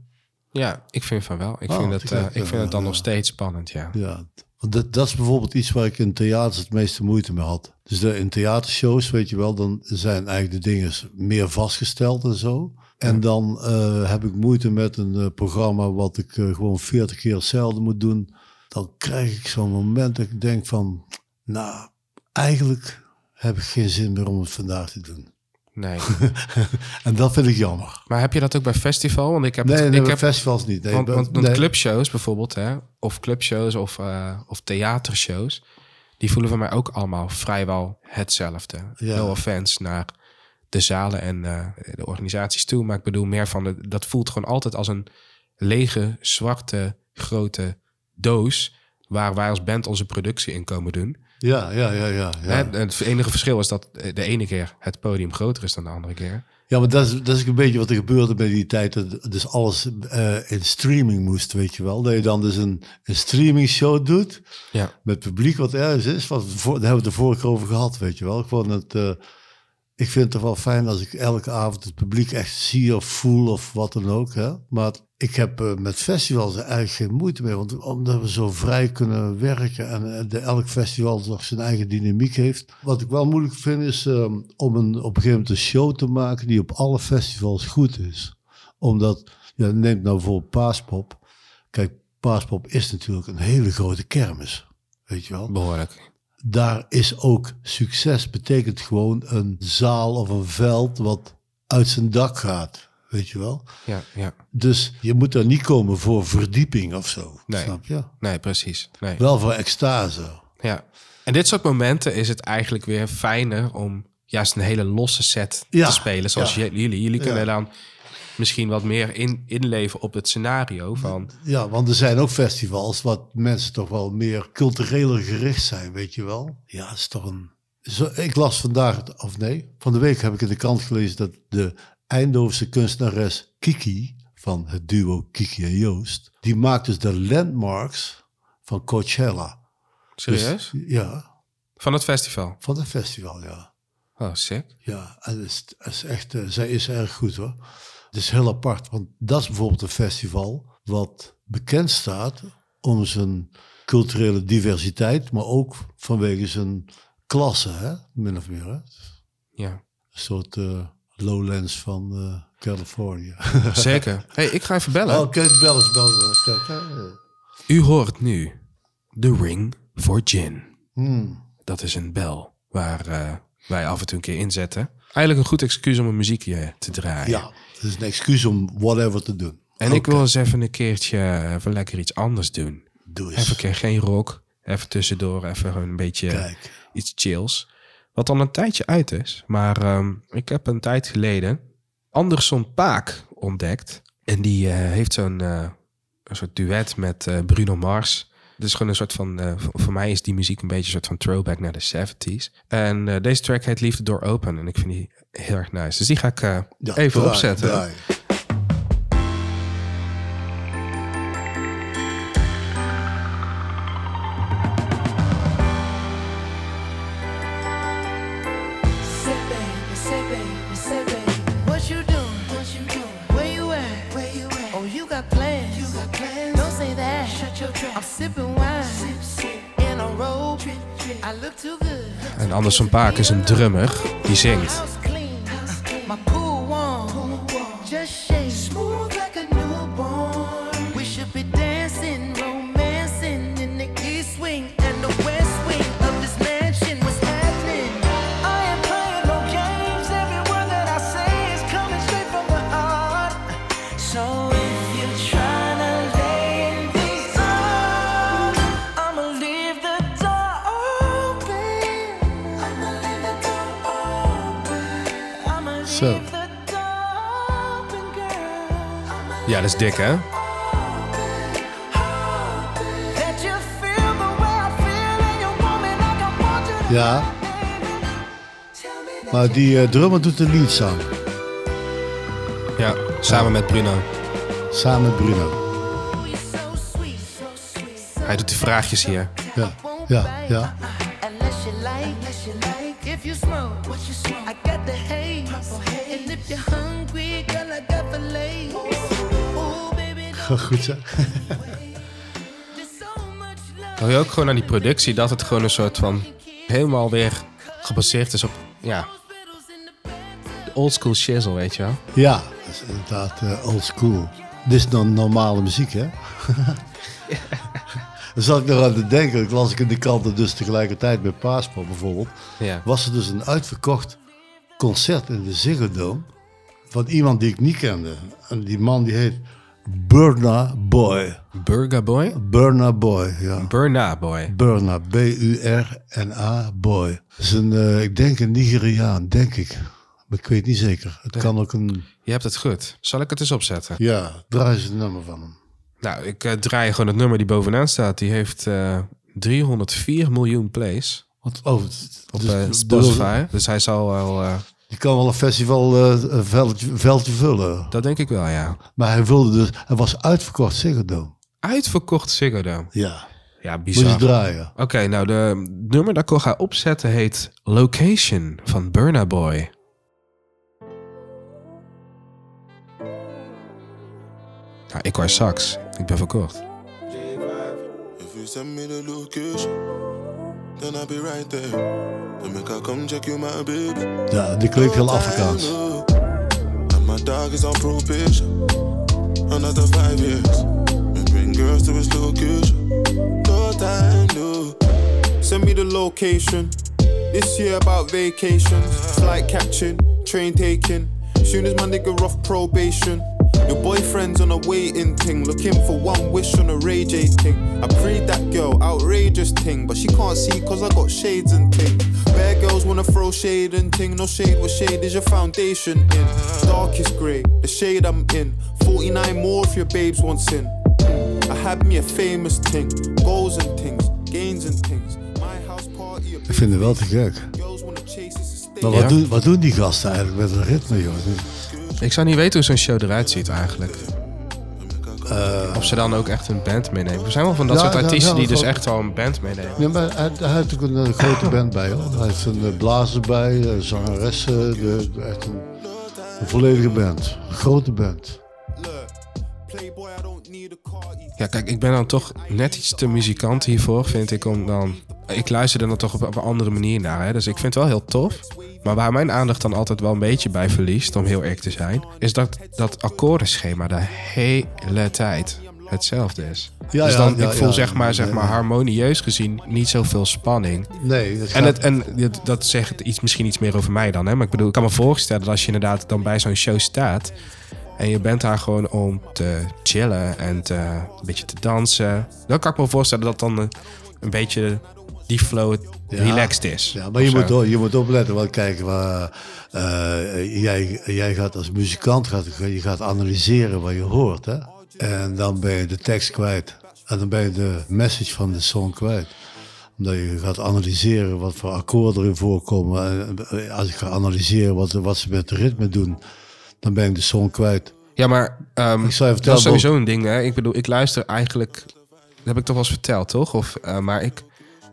S1: Ja, ik vind van wel. Ik
S2: Oh,
S1: vind het,
S2: te
S1: eh, ik vind het dan nog steeds spannend, ja.
S2: Ja, want dat, dat is bijvoorbeeld iets waar ik in theaters het meeste moeite mee had. Dus de, in theatershows, weet je wel, dan zijn eigenlijk de dingen meer vastgesteld en zo. En dan eh, heb ik moeite met een eh, programma wat ik eh, gewoon 40 keer hetzelfde moet doen. Dan krijg ik zo'n moment dat ik denk van, nou, eigenlijk heb ik geen zin meer om het vandaag te doen.
S1: Nee.
S2: En dat vind ik jammer.
S1: maar heb je dat ook bij festival? Want ik heb,
S2: Nee,
S1: het,
S2: nee,
S1: ik
S2: bij
S1: heb
S2: festivals niet. Nee,
S1: want, want, want
S2: nee.
S1: clubshows bijvoorbeeld, hè, of clubshows of, eh, of theatershows, die voelen voor mij ook allemaal vrijwel hetzelfde.
S2: Ja.
S1: No offense naar de zalen en eh, de organisaties toe, maar ik bedoel meer van, de, dat voelt gewoon altijd als een lege, zwarte, grote doos waar wij als band onze productie in komen doen.
S2: Ja, ja, ja, ja. Ja.
S1: Het enige verschil is dat de ene keer het podium groter is dan de andere keer.
S2: Ja, maar dat is, dat is een beetje wat er gebeurde bij die tijd. Dat dus alles eh, in streaming moest, weet je wel. Dat je dan dus een, een streaming show doet
S1: Ja,
S2: met publiek wat ergens is. Wat, voor, daar hebben we het de vorige keer over gehad, weet je wel. Gewoon het, eh, ik vind het toch wel fijn als ik elke avond het publiek echt zie of voel of wat dan ook. Hè? Maar ik heb eh, met festivals eigenlijk geen moeite mee. Want omdat we zo vrij kunnen werken en eh, de, elk festival toch zijn eigen dynamiek heeft. Wat ik wel moeilijk vind is eh, om een, op een gegeven moment een show te maken die op alle festivals goed is. Omdat, ja, neemt nou bijvoorbeeld Paaspop. Kijk, Paaspop is natuurlijk een hele grote kermis. Weet je wel?
S1: behoorlijk.
S2: Daar is ook succes. Betekent gewoon een zaal of een veld wat uit zijn dak gaat. Weet je wel?
S1: Ja, ja.
S2: Dus je moet er niet komen voor verdieping of zo.
S1: Nee.
S2: Snap je?
S1: Nee, precies. Nee.
S2: Wel voor extase.
S1: Ja. En dit soort momenten is het eigenlijk weer fijner om juist een hele losse set
S2: Ja,
S1: te spelen. Zoals
S2: ja.
S1: jullie. Jullie kunnen
S2: Ja.
S1: dan misschien wat meer in, inleven op het scenario van...
S2: Ja, want er zijn ook festivals wat mensen toch wel meer cultureler gericht zijn, weet je wel? Ja, het is toch een... Zo, ik las vandaag, of nee, van de week heb ik in de krant gelezen dat de Eindhovense kunstenares Kiki, van het duo Kiki en Joost, die maakt dus de landmarks van Coachella. Dus-
S1: Serieus?
S2: ja,
S1: Van het festival?
S2: van het festival, ja.
S1: Oh, sick.
S2: Ja, en het is, het is echt, eh, zij is erg goed hoor. Het is heel apart, want dat is bijvoorbeeld een festival wat bekend staat om zijn culturele diversiteit, maar ook vanwege zijn klasse, hè? min of meer. Hè? Een
S1: Ja,
S2: soort eh, lowlands van eh Californië.
S1: zeker. hey, ik ga even bellen.
S2: oh, bel eens, bel eens. Hè.
S1: U hoort nu The Ring for Gin.
S2: Hmm.
S1: Dat is een bel waar eh, wij af en toe een keer inzetten. Eigenlijk een goed excuus om een muziekje te draaien.
S2: Ja, is een excuus om whatever te doen.
S1: En ik wil eens even een keertje even lekker iets anders doen.
S2: Doe
S1: Even een
S2: eens.
S1: keer geen rock. Even tussendoor even een beetje
S2: Kijk.
S1: iets chills. Wat al een tijdje uit is. Maar ehm, ik heb een tijd geleden Anderson Paak ontdekt. En die eh, heeft zo'n eh, een soort duet met eh, Bruno Mars. Het is gewoon een soort van... eh, voor- mij is die muziek een beetje een soort van throwback naar de 70s. En eh, deze track heet Leave the Door Open. En ik vind die heel erg nice. Dus die ga ik eh,
S2: Ja,
S1: even
S2: draai,
S1: opzetten.
S2: draai.
S4: Say baby, say baby, say baby, what you doing? What you doing? Where you at? Where you at? Oh, you got plans? You got plans? Don't say that. Shut your trap. I'm sipping
S1: En Anderson Paak is een drummer die zingt.
S4: You to.
S2: Ja, maar die eh, drummer doet de leadzang.
S1: Ja, samen met Bruno.
S2: Samen met Bruno.
S1: Hij doet die vraagjes hier.
S2: Ja, ja, ja.
S4: Don't
S2: Goed
S4: love.
S1: Hoor je ook gewoon aan die productie dat het gewoon een soort van helemaal weer gebaseerd is op ja, old school shizzle, weet je wel?
S2: Ja, dat is inderdaad eh, old school. Dit is dan normale muziek, hè? Dan zat ik nog aan te denken, ik las ik in de kranten dus tegelijkertijd bij Paaspop bijvoorbeeld.
S1: Ja.
S2: Was er dus een uitverkocht concert in de Ziggo Dome van iemand die ik niet kende. En die man die heet Burna Boy.
S1: Burger Boy?
S2: Burna Boy, ja.
S1: Burna Boy.
S2: Burna, B-U-R-N-A, Boy. Is een, eh, ik denk een Nigeriaan, denk ik. Maar ik weet niet zeker. Het kan ook een,
S1: Je hebt het goed. Zal ik het eens opzetten?
S2: ja, draai eens een nummer van hem.
S1: Nou, ik eh, draai gewoon het nummer die bovenaan staat. Die heeft eh 304 miljoen plays
S2: Want, oh, het-
S1: op
S2: dus- dus-
S1: Spotify. Dus hij zal wel...
S2: Je kan wel een festival eh, een veldje, veldje vullen.
S1: dat denk ik wel, ja.
S2: Maar hij wilde dus, hij was uitverkocht Ziggo Dome.
S1: Uitverkocht Ziggo Dome.
S2: Ja,
S1: Ja,
S2: moet je
S1: bizar.
S2: draaien.
S1: Oké, nou, de nummer dat ik al ga opzetten heet Location van Burna Boy. Nou, ik hoor sax. Ik ben verkocht.
S5: If you send me the location, then I'll be right there. Then make I come check you, my baby.
S2: Ja, die klinkt heel Afrikaans.
S5: And my dog is on probation. Another five years. And bring girls to his location. No time, no.
S6: Send me the location. This year about vacations, flight catching, train taking. Soon as my nigga off probation. Your boyfriend's on a waiting thing, looking for one wish on a Ray J thing. I prayed that girl, outrageous thing, but she can't see cause I got shades and thing. Bad girls wanna throw shade and ting, no shade, what shade is your foundation in? Darkest grey, the shade I'm in. 49 more if your babes want sin. I had me a famous ting, goals and things, gains and things. My house party.
S2: Ik vind het wel te gek. Maar
S1: Ja.
S2: doen, wat doen die gasten eigenlijk met een ritme, joh?
S1: Ik zou niet weten hoe zo'n show eruit ziet eigenlijk. of ze dan ook echt een band meenemen. Er zijn wel van dat
S2: Ja,
S1: soort artiesten
S2: ja,
S1: die dus echt wel een band meenemen.
S2: Ja, maar hij, hij heeft ook een eh, grote band bij, hoor. Hij heeft een uh, blazer bij, eh, de- echt een, een volledige band. Een grote band.
S1: Ja, kijk, ik ben dan toch net iets te muzikant hiervoor, vind ik. Om dan, ik luister er dan toch op, op een andere manier naar. Hè? Dus ik vind het wel heel tof. Maar waar mijn aandacht dan altijd wel een beetje bij verliest, om heel eerlijk te zijn, is dat dat akkoordenschema de hele tijd hetzelfde is.
S2: Ja,
S1: dus dan,
S2: ja,
S1: ik voel zeg maar, zeg maar harmonieus gezien niet zoveel spanning.
S2: Nee, dat
S1: En, het, en dat zegt iets, misschien iets meer over mij dan. Hè? Maar ik bedoel, ik kan me voorstellen dat als je inderdaad dan bij zo'n show staat. En je bent daar gewoon om te chillen en te, een beetje te dansen. Dan kan ik me voorstellen dat dan een beetje die flow relaxed is.
S2: Ja, maar je moet, je moet opletten. Want kijk, waar, eh, jij, jij gaat als muzikant gaat, je gaat analyseren wat je hoort. Hè? En dan ben je de tekst kwijt. En dan ben je de message van de song kwijt. Omdat je gaat analyseren wat voor akkoorden erin voorkomen. En als ik ga analyseren wat, wat ze met de ritme doen, dan ben ik de song kwijt.
S1: Ja, maar ehm,
S2: Ik je
S1: dat is sowieso een ding. Hè? Ik bedoel, ik luister eigenlijk... Dat heb ik toch wel eens verteld, toch? Of, eh, maar ik,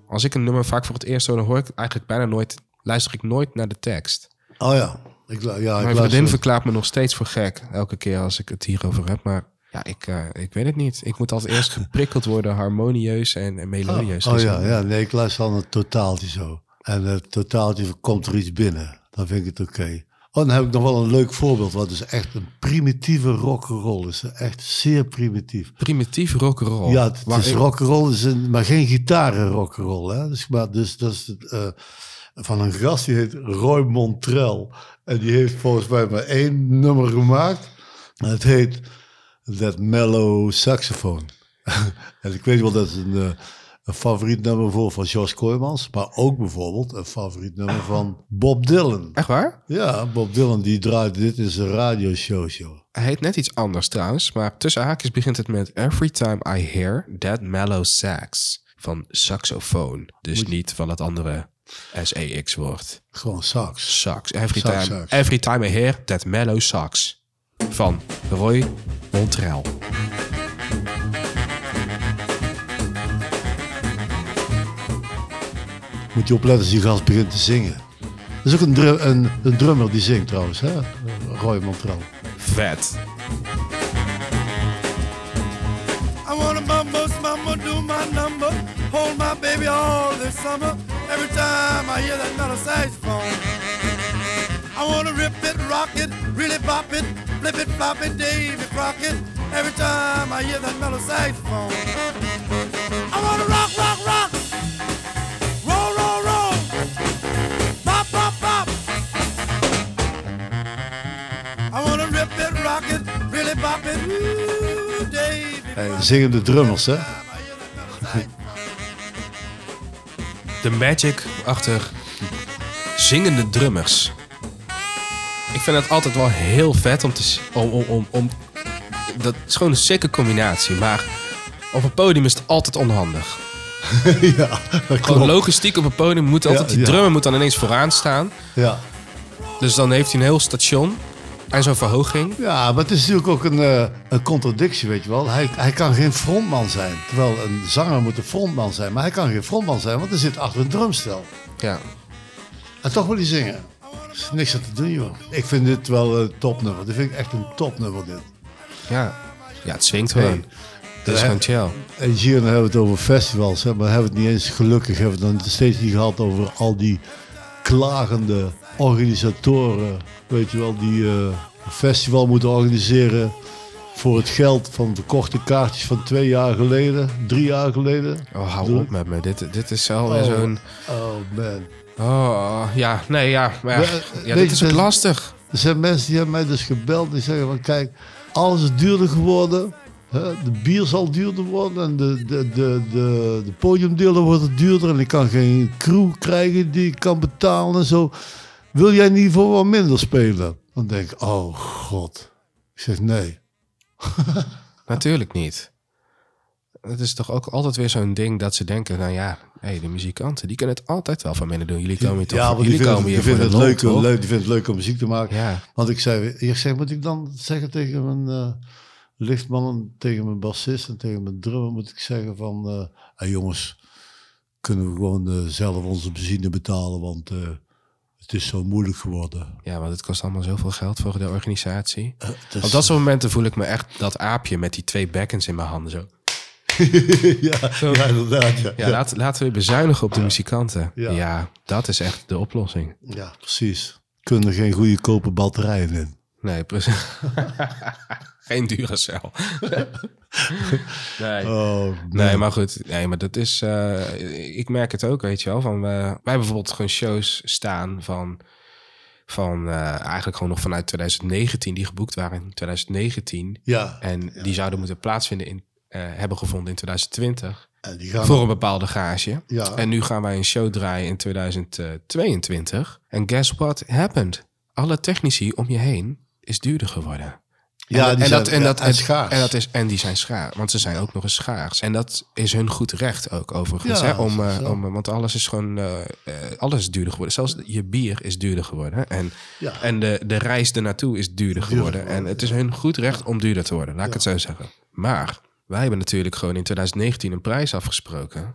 S1: als ik een nummer vaak voor het eerst hoor, dan hoor ik eigenlijk bijna nooit... Luister ik nooit naar de tekst.
S2: Oh ja. Ik, ja, ik
S1: Mijn
S2: luister-
S1: vriendin verklaart me nog steeds voor gek. Elke keer als ik het hierover heb. Maar ja, ik, eh, ik weet het niet. Ik moet altijd eerst geprikkeld worden, harmonieus en, en melodieus.
S2: Oh,
S1: gezien.
S2: ja, ja, nee, ik luister dan het totaaltje zo. En het totaaltje komt er iets binnen. Dan vind ik het oké. Oh, dan heb ik nog wel een leuk voorbeeld. Wat is echt een primitieve rock'n'roll is. Echt zeer primitief.
S1: Primitief rock'n'roll.
S2: Ja, het
S1: Waar
S2: is
S1: ik-
S2: rock'n'roll, is een, maar geen gitaren rock'n'roll. Hè? Dus, maar, dus dat is het, eh, van een gast die heet Roy Montrell. En die heeft volgens mij maar één nummer gemaakt. En het heet That Mellow Saxophone. en ik weet wel, dat is een, eh, een favoriet nummer voor van George Kooijmans. Maar ook bijvoorbeeld een favoriet nummer van Bob Dylan.
S1: Echt waar?
S2: Ja, Bob Dylan die draait dit in zijn radioshow. Show.
S1: Hij heet net iets anders trouwens. Maar tussen haakjes begint het met... Every time I hear that mellow sax. Van saxofoon. Dus niet van het andere S-E-X woord.
S2: Gewoon sax.
S1: Sax. Every,
S2: Sax,
S1: time,
S2: sax.
S1: every time I hear that mellow sax. Van Roy Montrell.
S2: Moet je opletten als die gast begint te zingen. Er is ook een, dru- een, een drummer die zingt trouwens. Hè? Roy Montreal.
S1: Vet.
S3: I wanna mumbo mumbo do my number, hold my baby all this summer. Every time I hear that metal saxophone, I wanna rip it, rock it, really pop it, flip it, flop it, Davy Crockett. Every time I hear that metal saxophone, I wanna rock, rock, rock,
S2: Eh, zingende drummers, hè?
S1: De magic achter zingende drummers. Ik vind het altijd wel heel vet om te... Om, om, om, om, dat is gewoon een sikke combinatie. Maar op een podium is het altijd onhandig.
S2: ja, dat
S1: Gewoon
S2: klopt.
S1: logistiek op een podium moet altijd...
S2: Ja,
S1: die
S2: ja.
S1: drummer moet dan ineens vooraan staan.
S2: Ja.
S1: Dus dan heeft hij een heel station. En zo'n verhoging.
S2: ja, maar het is natuurlijk ook een, eh, een contradictie, weet je wel. Hij, hij kan geen frontman zijn. Terwijl een zanger moet een frontman zijn. Maar hij kan geen frontman zijn, want hij zit achter een drumstel.
S1: Ja.
S2: En toch wil hij zingen. Er is niks aan te doen, joh. Ik vind dit wel een topnummer. Dit vind ik echt een topnummer, dit.
S1: Ja. Ja, het swingt gewoon. Het is
S2: Ja.
S1: gewoon chill.
S2: En hier dan hebben we het over festivals, hè, maar hebben we het niet eens gelukkig hebben we het dan steeds niet gehad over al die klagende organisatoren, weet je wel, die eh, een festival moeten organiseren voor het geld van verkochte kaartjes van twee jaar geleden, drie jaar geleden.
S1: Oh, hou
S2: Doe-
S1: op met me. Dit, dit is alweer
S2: Oh.
S1: zo'n...
S2: Oh man.
S1: Oh, ja. Nee, ja. Maar ja,
S2: We-
S1: ja,
S2: weet
S1: dit is ook lastig.
S2: Er zijn mensen die hebben mij dus gebeld die zeggen van kijk, alles is duurder geworden. Hè? De bier zal duurder worden en de, de, de, de, de podiumdelen worden duurder. En ik kan geen crew krijgen die ik kan betalen en zo. Wil jij niet voor wat minder spelen? Dan denk ik, oh god. Ik zeg nee.
S1: Natuurlijk niet. Het is toch ook altijd weer zo'n ding dat ze denken, nou ja, hey, de muzikanten, die kunnen het altijd wel van binnen doen. Jullie komen hier toch,
S2: ja, want
S1: jullie komen
S2: die
S1: hier voor
S2: het leuk,
S1: toch?
S2: leuk, die vinden het leuk om muziek te maken.
S1: Ja,
S2: Want ik zei, ik zeg, moet ik dan zeggen tegen mijn eh, lichtman en tegen mijn bassist en tegen mijn drummer, moet ik zeggen van, eh hey jongens, kunnen we gewoon eh, zelf onze benzine betalen, want het is zo moeilijk geworden.
S1: ja, want het kost allemaal zoveel geld voor de organisatie.
S2: Eh,
S1: Op dat soort momenten voel ik me echt dat aapje met die twee bekkens in mijn handen. Zo.
S2: ja, ja, inderdaad. Ja,
S1: Ja, Laat, laten we bezuinigen op de muzikanten.
S2: Ja.
S1: Ja. dat is echt de oplossing.
S2: ja, precies. Kunnen er geen goede kopen batterijen in.
S1: Nee, precies. Geen dure cel. nee.
S2: Oh,
S1: Nee, maar goed. Nee, maar dat is... eh, ik merk het ook, weet je wel. Van, we, wij hebben bijvoorbeeld gewoon shows staan van... Van eh, eigenlijk gewoon nog vanuit 2019, die geboekt waren in 2019.
S2: Ja,
S1: En die zouden moeten plaatsvinden in... eh, hebben gevonden in 2020
S2: en die gaan
S1: voor een bepaalde gage.
S2: Ja.
S1: En nu gaan wij een show draaien in 2022. En guess what happened? Alle technici om je heen is duurder geworden.
S2: Ja,
S1: en,
S2: die
S1: en
S2: zijn-
S1: dat, en, dat,
S2: en schaars.
S1: En, dat is, en die zijn schaars, want ze zijn ook nog eens schaars. En dat is hun goed recht ook overigens.
S2: Ja,
S1: hè? Om, eh, om, want alles is gewoon eh, eh, alles is duurder geworden. Zelfs je bier is duurder geworden. En,
S2: Ja.
S1: en de, de reis ernaartoe is duurder geworden.
S2: geworden,
S1: en het is hun goed recht om duurder te worden, laat ik het zo zeggen. Maar wij hebben natuurlijk gewoon in 2019 een prijs afgesproken.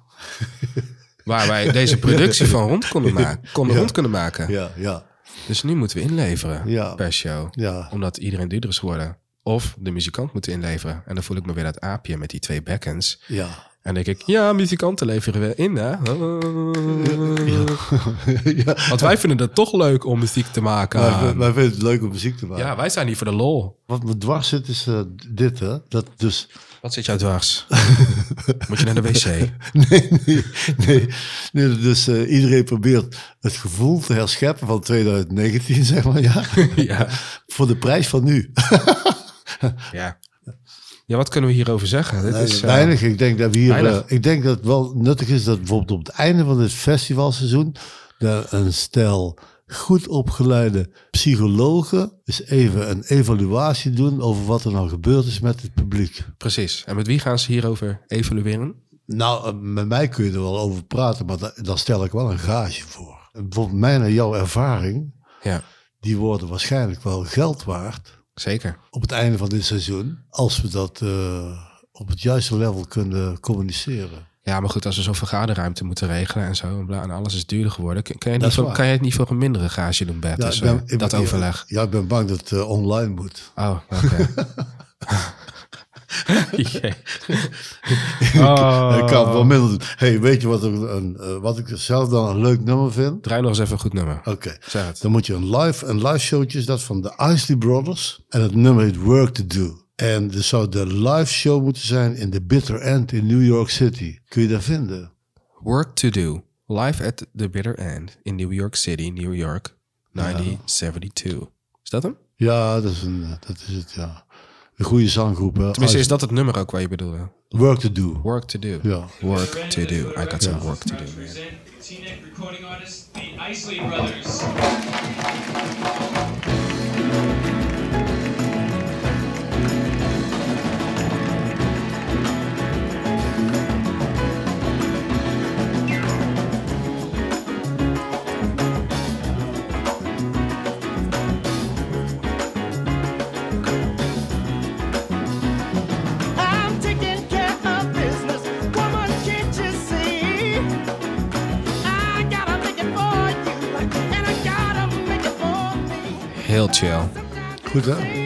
S1: waar wij deze productie van rond konden, maken, konden
S2: Ja.
S1: rond kunnen maken.
S2: Ja, ja,
S1: Dus nu moeten we inleveren per show.
S2: ja.
S1: Omdat iedereen duurder is geworden. Of de muzikant moet inleveren. En dan voel ik me weer dat aapje met die twee bekkens.
S2: ja.
S1: En denk ik, ja, muzikanten leveren we in, hè?
S2: ja.
S1: Want wij vinden het toch leuk om muziek te maken.
S2: Wij, wij vinden het leuk om muziek te maken.
S1: ja, wij zijn hier voor de lol.
S2: Wat me dwars zit is eh, dit, hè. Dat dus...
S1: Wat zit jou dwars? Moet je naar de wc?
S2: Nee, nee, nee. nee dus eh, iedereen probeert het gevoel te herscheppen van 2019, zeg maar, ja.
S1: ja.
S2: Voor de prijs van nu.
S1: Ja. Ja, wat kunnen we hierover zeggen? Dit
S2: Nee,
S1: is, eh,
S2: weinig. Ik denk dat we hier... eh, ik denk dat het wel nuttig is dat bijvoorbeeld op het einde van dit festivalseizoen... een stel goed opgeleide psychologen eens even een evaluatie doen... over wat er nou gebeurd is met het publiek.
S1: Precies. En met wie gaan ze hierover evalueren?
S2: Nou, eh, met mij kun je er wel over praten, maar da- dan stel ik wel een gage voor. Bijvoorbeeld mijn en jouw ervaring,
S1: Ja,
S2: die worden waarschijnlijk wel geld waard
S1: zeker.
S2: op het einde van dit seizoen, als we dat eh, op het juiste level kunnen communiceren.
S1: Ja, maar goed, als we zo'n vergaderruimte moeten regelen en zo, en, bla, en alles is duurder geworden, kun je, niet voor, kan je het niet voor een mindere gage doen, Bert?
S2: Ja,
S1: dus,
S2: ik ben-
S1: eh, dat
S2: ben-
S1: overleg.
S2: Ja, ik ben bang dat het eh, online moet.
S1: Oh, oké. oh.
S2: Ik kan het wel minder doen. hey, weet je wat, ik, een, eh, wat ik zelf dan een leuk nummer vind?
S1: Draai nog eens even een goed nummer.
S2: Oké. Dan moet je een live, een live showtje is dat van de Isley Brothers. En het nummer heet Work to Do. En er zou de live show moeten zijn in de Bitter End in New York City. Kun je dat vinden?
S1: Work to Do. Live at the Bitter End in New York City, New York, 1972. Is dat hem?
S2: Ja, dat is, een, eh, dat is het, ja. Een goede zanggroep. Hè?
S1: Tenminste, is dat het nummer ook waar je bedoelde?
S2: Work to Do.
S1: Work to do.
S2: Ja.
S1: Work to do. I got some work to do,
S7: recording artists, the Isley Brothers.
S4: Me.
S1: Heel chill.
S2: Goed hè?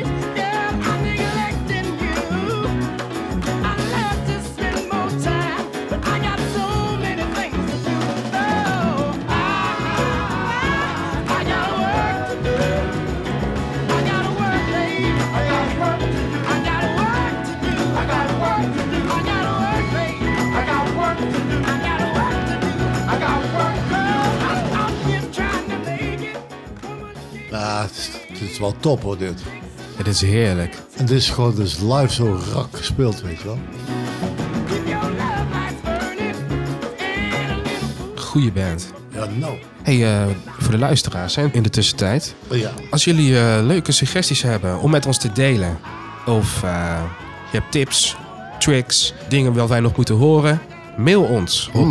S2: Is, wel top hoor dit.
S1: Het is heerlijk.
S2: En dit is gewoon dus live zo rak gespeeld, weet je wel.
S1: Goeie band.
S2: Ja, nou.
S1: Hey, eh, voor de luisteraars hè, in de tussentijd.
S2: Ja.
S1: Als jullie eh, leuke suggesties hebben om met ons te delen. Of eh, je hebt tips, tricks, dingen wat wij nog moeten horen. Mail ons op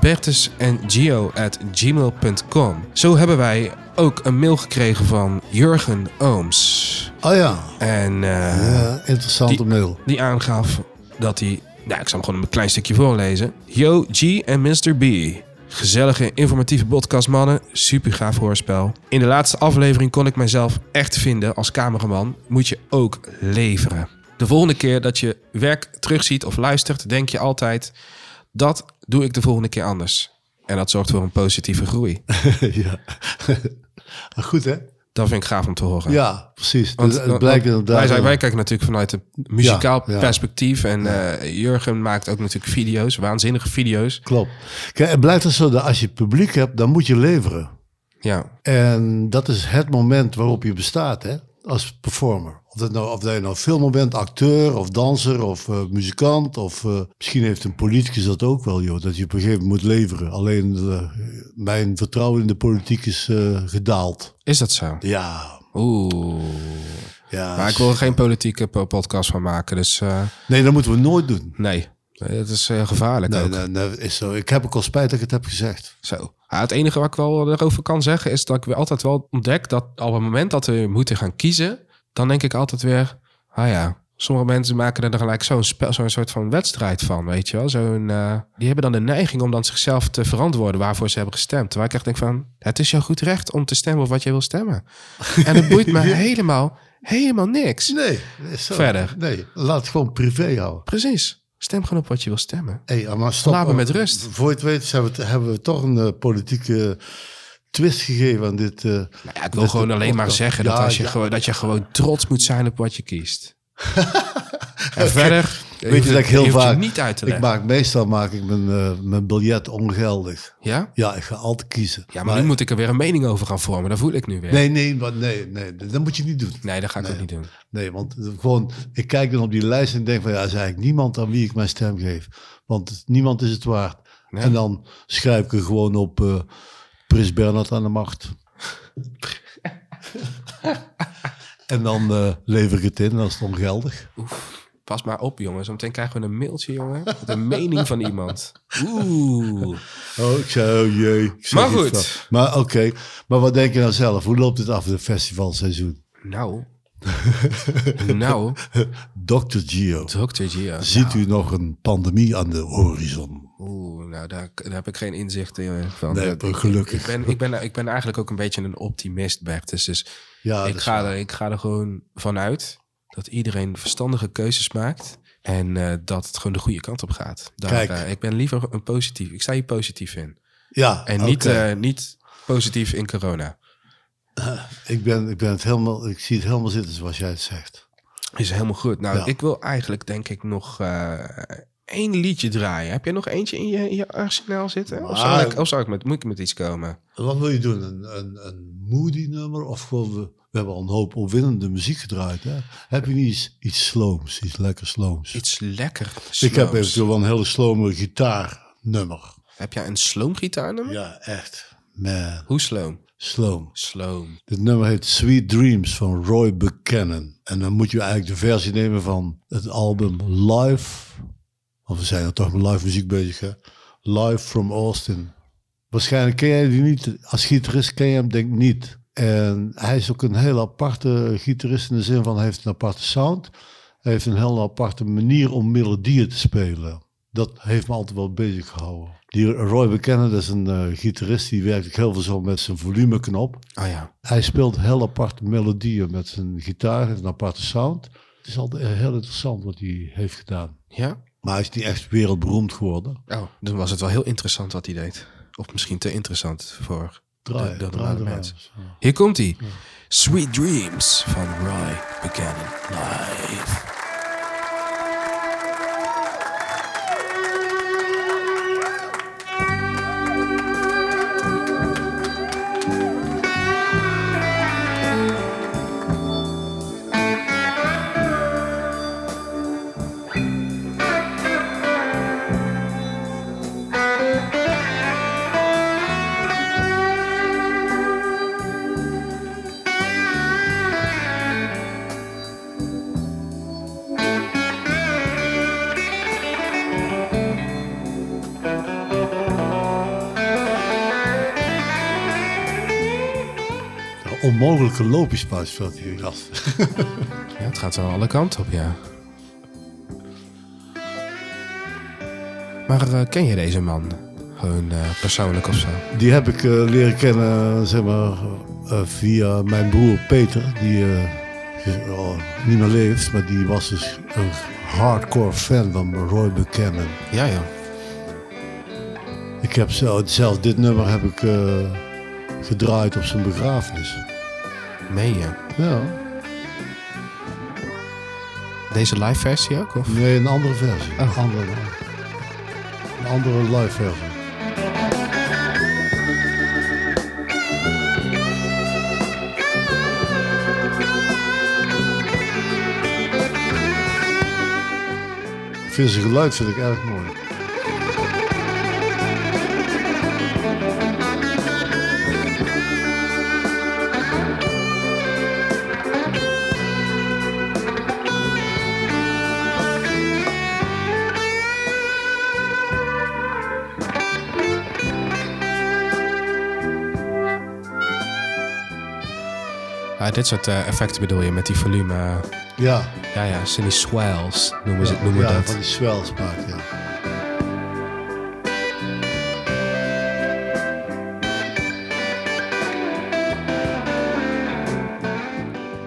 S1: bertus en gmail.com. Zo hebben wij ook een mail gekregen van Jurgen Ooms.
S2: Oh ja.
S1: En eh,
S2: Ja, interessante
S1: Die-
S2: mail.
S1: die aangaf dat hij... Nou, ik zal hem gewoon een klein stukje voorlezen. Yo, G en Mr. B. Gezellige, informatieve podcast, mannen. Super gaaf hoorspel. In de laatste aflevering kon ik mijzelf echt vinden als cameraman. Moet je ook leveren. De volgende keer dat je werk terugziet of luistert, denk je altijd... Dat doe ik de volgende keer anders. En dat zorgt voor een positieve groei.
S2: ja. Goed hè?
S1: Dat vind ik gaaf om te horen.
S2: Ja, precies.
S1: Want,
S2: Dus het
S1: want-
S2: blijkt
S1: want
S2: inderdaad...
S1: wij, zijn, wij kijken natuurlijk vanuit een muzikaal
S2: Ja, ja.
S1: perspectief. En eh, Jurgen maakt ook natuurlijk video's, waanzinnige video's.
S2: Klopt. Kijk, het blijkt dus zo dat als je publiek hebt, dan moet je leveren.
S1: Ja,
S2: En dat is het moment waarop je bestaat, hè? Als performer. Of, dat nou, of dat je nou filmer bent, acteur of danser of eh, muzikant. Of eh, misschien heeft een politicus dat ook wel, joh. Dat je op een gegeven moment moet leveren. Alleen eh, mijn vertrouwen in de politiek is gedaald.
S1: is dat zo?
S2: Ja.
S1: Oeh.
S2: ja
S1: Maar ik wil er geen politieke po- podcast van maken, dus
S2: Nee, dat moeten we nooit doen.
S1: nee. Nee, Het is eh, gevaarlijk
S2: Nee,
S1: ook.
S2: nee, nee, is zo. Ik heb ook al spijt dat ik het heb gezegd.
S1: Zo. Ja, het enige wat ik wel erover kan zeggen is dat ik weer altijd wel ontdek dat op het moment dat we moeten gaan kiezen, dan denk ik altijd weer, ah ja, sommige mensen maken er dan gelijk zo'n spel, zo'n soort van wedstrijd van, weet je wel. Zo'n, eh, die hebben dan de neiging om dan zichzelf te verantwoorden waarvoor ze hebben gestemd. Terwijl ik echt denk van, het is jouw goed recht om te stemmen op wat je wil stemmen. En het boeit me helemaal, helemaal niks.
S2: Nee, zo.
S1: Verder.
S2: Nee, laat het gewoon privé houden.
S1: Precies. Stem gewoon op wat je wil stemmen.
S2: Hey, maar stop.
S1: Laat me met rust.
S2: Voor je het weet hebben we, hebben we toch een eh, politieke twist gegeven aan dit. eh,
S1: Nou ja, ik wil
S2: dit
S1: gewoon alleen maar zeggen
S2: Ja,
S1: dat, als je
S2: ja.
S1: gewoon, dat je gewoon trots moet zijn op wat je kiest. en verder,
S2: Weet je dat ik heel vaak...
S1: niet uit te
S2: ik maak, meestal maak ik mijn, eh, mijn biljet ongeldig.
S1: Ja?
S2: Ja, ik ga altijd kiezen.
S1: Ja, maar, nu moet ik er weer een mening over gaan vormen. Dat voel ik nu weer.
S2: Nee, nee, maar nee, nee, dat moet je niet doen.
S1: Nee, dat ga ik ook niet doen.
S2: Nee, want gewoon, ik kijk dan op die lijst en denk van ja, er is eigenlijk niemand aan wie ik mijn stem geef. Want niemand is het waard.
S1: Nee.
S2: En dan schrijf ik er gewoon op eh Prins Bernhard aan de macht. en dan eh, lever ik het in en dan is het ongeldig.
S1: Pas maar op, jongens. Zometeen krijgen we een mailtje, jongen. Met een mening van iemand. Oeh.
S2: Oh, ik zei, oh jee.
S1: Maar goed.
S2: Maar oké, maar wat denk je nou zelf? Hoe loopt het af, het festivalseizoen?
S1: Nou. nou,
S2: Dr. Gio,
S1: Dr. Gio.
S2: ziet u nog een pandemie aan de horizon?
S1: nou, daar, daar heb ik geen inzicht in eh, van.
S2: Nee,
S1: Dat-
S2: gelukkig.
S1: Ik ben, ik, ben, ik ben eigenlijk ook een beetje een optimist, Bertus. Dus
S2: Ja, dat
S1: ik, ga er, ik ga er gewoon vanuit dat iedereen verstandige keuzes maakt. En eh, dat het gewoon de goede kant op gaat. Daar,
S2: Kijk.
S1: eh, ik ben liever een positief. Ik sta hier positief in.
S2: Ja,
S1: En niet,
S2: oké.
S1: eh, niet positief in corona.
S2: ik, ben, ik ben het helemaal, ik zie het helemaal zitten zoals jij het zegt.
S1: Is helemaal goed. Nou,
S2: Ja.
S1: ik wil eigenlijk denk ik nog één liedje draaien. Heb jij nog eentje in je, in je arsenaal zitten? Of zou
S2: Maar-
S1: ik, of zou ik met, moet ik met iets komen?
S2: Wat wil je doen? Een, een, een moody nummer? Of gewoon, we hebben al een hoop opwindende muziek gedraaid. Hè? Heb je niet iets, iets slooms, iets lekker slooms?
S1: Iets lekker
S2: ik heb eventueel wel een hele slome gitaarnummer.
S1: Heb jij een sloomgitaarnummer?
S2: Ja, echt. Man,
S1: Hoe sloom?
S2: sloom.
S1: Sloom.
S2: Dit nummer heet Sweet Dreams van Roy Buchanan. En dan moet je eigenlijk de versie nemen van het album Live. Want we zijn er toch met live muziek bezig, hè? Live from Austin. Waarschijnlijk ken jij die niet. Als gitarist ken je hem denk ik niet. En hij is ook een heel aparte gitarist in de zin van hij heeft een aparte sound. Hij heeft een heel aparte manier om melodieën te spelen. Dat heeft me altijd wel bezig gehouden. Die Roy Buchanan, dat is een eh, gitarist die werkt ook heel veel zo met zijn volumeknop.
S1: Oh ja.
S2: Hij speelt heel aparte melodieën met zijn gitaar, heeft een aparte sound. Het is altijd heel interessant wat hij heeft gedaan.
S1: Ja?
S2: Maar hij is niet echt wereldberoemd geworden.
S1: Oh, dan was het wel heel interessant wat hij deed. Of misschien te interessant voor
S2: Draai,
S1: de
S2: draai, draai.
S1: Hier komt hij. Sweet Dreams van Roy Buchanan live.
S2: Een onmogelijke loopjespas speelt die gast.
S1: Ja, het gaat wel alle kanten op, ja. Maar eh, ken je deze man? Gewoon eh, persoonlijk of zo?
S2: Die heb ik eh, leren kennen zeg maar, via mijn broer Peter. Die niet meer leeft, maar die was dus een hardcore fan van Roy Buchanan.
S1: Ja, ja.
S2: Ik heb zelf, zelfs dit nummer heb ik gedraaid op zijn begrafenis.
S1: Meen je?
S2: Ja.
S1: Deze live versie ook? Of?
S2: Nee, een andere versie.
S1: Oh.
S2: Een andere, een andere live versie. Ik vind zijn geluid vind ik erg mooi.
S1: Ah, dit soort eh, effecten bedoel je met die volume.
S2: Ja,
S1: ja, ja, zijn die swells noemen, ze, noemen we
S2: ja
S1: dat.
S2: van die swells maakt, ja.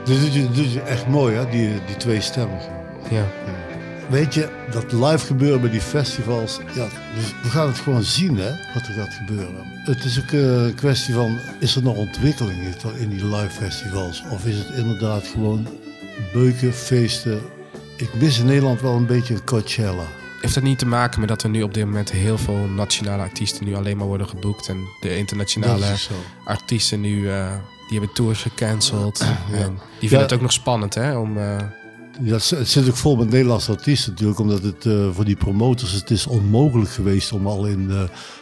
S2: Dit je, dit doet je echt mooi, hè, die, die twee stemmen.
S1: Ja.
S2: Weet je, dat live gebeuren bij die festivals, ja, we gaan het gewoon zien, hè, wat er gaat gebeuren. Het is ook eh, een kwestie van, is er nog ontwikkeling in- die live festivals? Of is het inderdaad gewoon beuken, feesten? Ik mis in Nederland wel een beetje Coachella.
S1: Heeft dat niet te maken met dat er nu op dit moment heel veel nationale artiesten nu alleen maar worden geboekt en de internationale artiesten nu eh, die hebben tours gecanceld en die vinden
S2: Ja.
S1: het ook nog spannend hè om eh,
S2: Ja, het, zit ook vol met Nederlandse artiesten natuurlijk, omdat het eh, voor die promoters het is onmogelijk geweest om al in eh,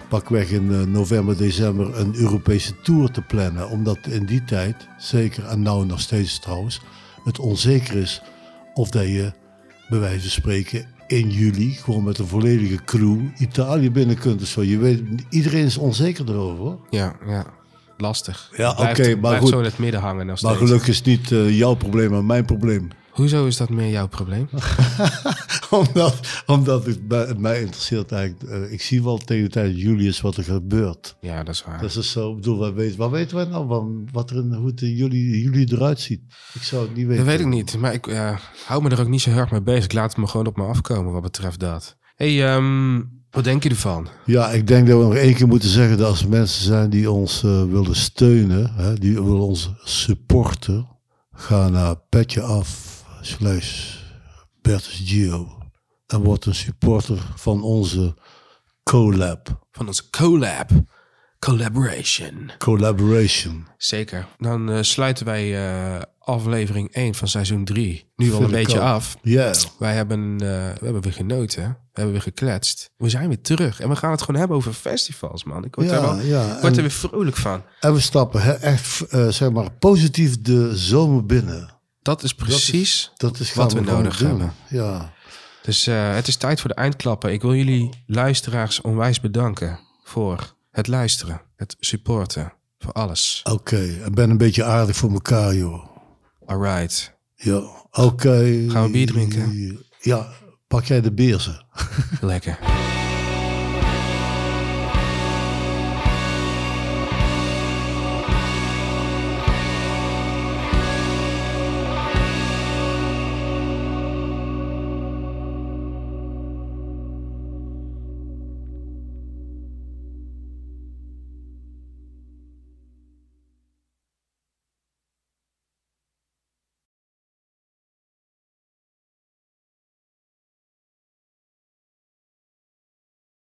S2: pakweg in eh, november, december een Europese tour te plannen. Omdat in die tijd, zeker en nou nog steeds trouwens, het onzeker is of dat je bij wijze van spreken in juli gewoon met een volledige crew Italië binnen kunt. Dus zo. Je weet, iedereen is onzeker erover. hoor.
S1: ja, ja, lastig.
S2: Ja, oké, maar goed.
S1: zo in het midden hangen nog
S2: Maar gelukkig is het niet jouw probleem, maar mijn probleem.
S1: Hoezo is dat meer jouw probleem?
S2: omdat, omdat het, mij, interesseert eigenlijk. eh, ik zie wel tegen de tijd Julius wat er gebeurt.
S1: Ja, dat is waar.
S2: Dat is zo, ik bedoel, wat weten, wat weten wij nou van wat er in, hoe het jullie, jullie eruit ziet? Ik zou het niet weten.
S1: Dat weet ik niet, maar ik eh, hou me er ook niet zo heel erg mee bezig. Ik laat het me gewoon op me afkomen wat betreft dat. hey, ehm, wat denk je ervan?
S2: Ja, ik denk dat we nog één keer moeten zeggen dat als er mensen zijn die ons eh, willen steunen, hè, die willen ons supporten, ga naar petje af slash Bertus Gio en word een supporter van onze collab,
S1: Van onze collab. Collaboration.
S2: collaboration.
S1: Zeker. Dan eh, sluiten wij eh, aflevering 1 van seizoen 3 nu al een beetje af.
S2: Ja,
S1: Wij hebben, eh, we hebben weer genoten. We hebben weer gekletst. We zijn weer terug. En we gaan het gewoon hebben over festivals, man. Ik word,
S2: Ja,
S1: er, wel,
S2: ja,
S1: word
S2: en-
S1: er weer vrolijk van.
S2: en we stappen echt, zeg maar, positief de zomer binnen.
S1: Dat is precies
S2: Dat is
S1: wat we nodig
S2: doen.
S1: hebben.
S2: Ja,
S1: Dus eh, het is tijd voor de eindklappen. Ik wil jullie luisteraars onwijs bedanken voor het luisteren, het supporten, voor alles.
S2: oké. En ben een beetje aardig voor elkaar, joh.
S1: Alright.
S2: Ja, oké.
S1: Gaan we bier drinken?
S2: Ja, pak jij de beersen.
S1: Lekker.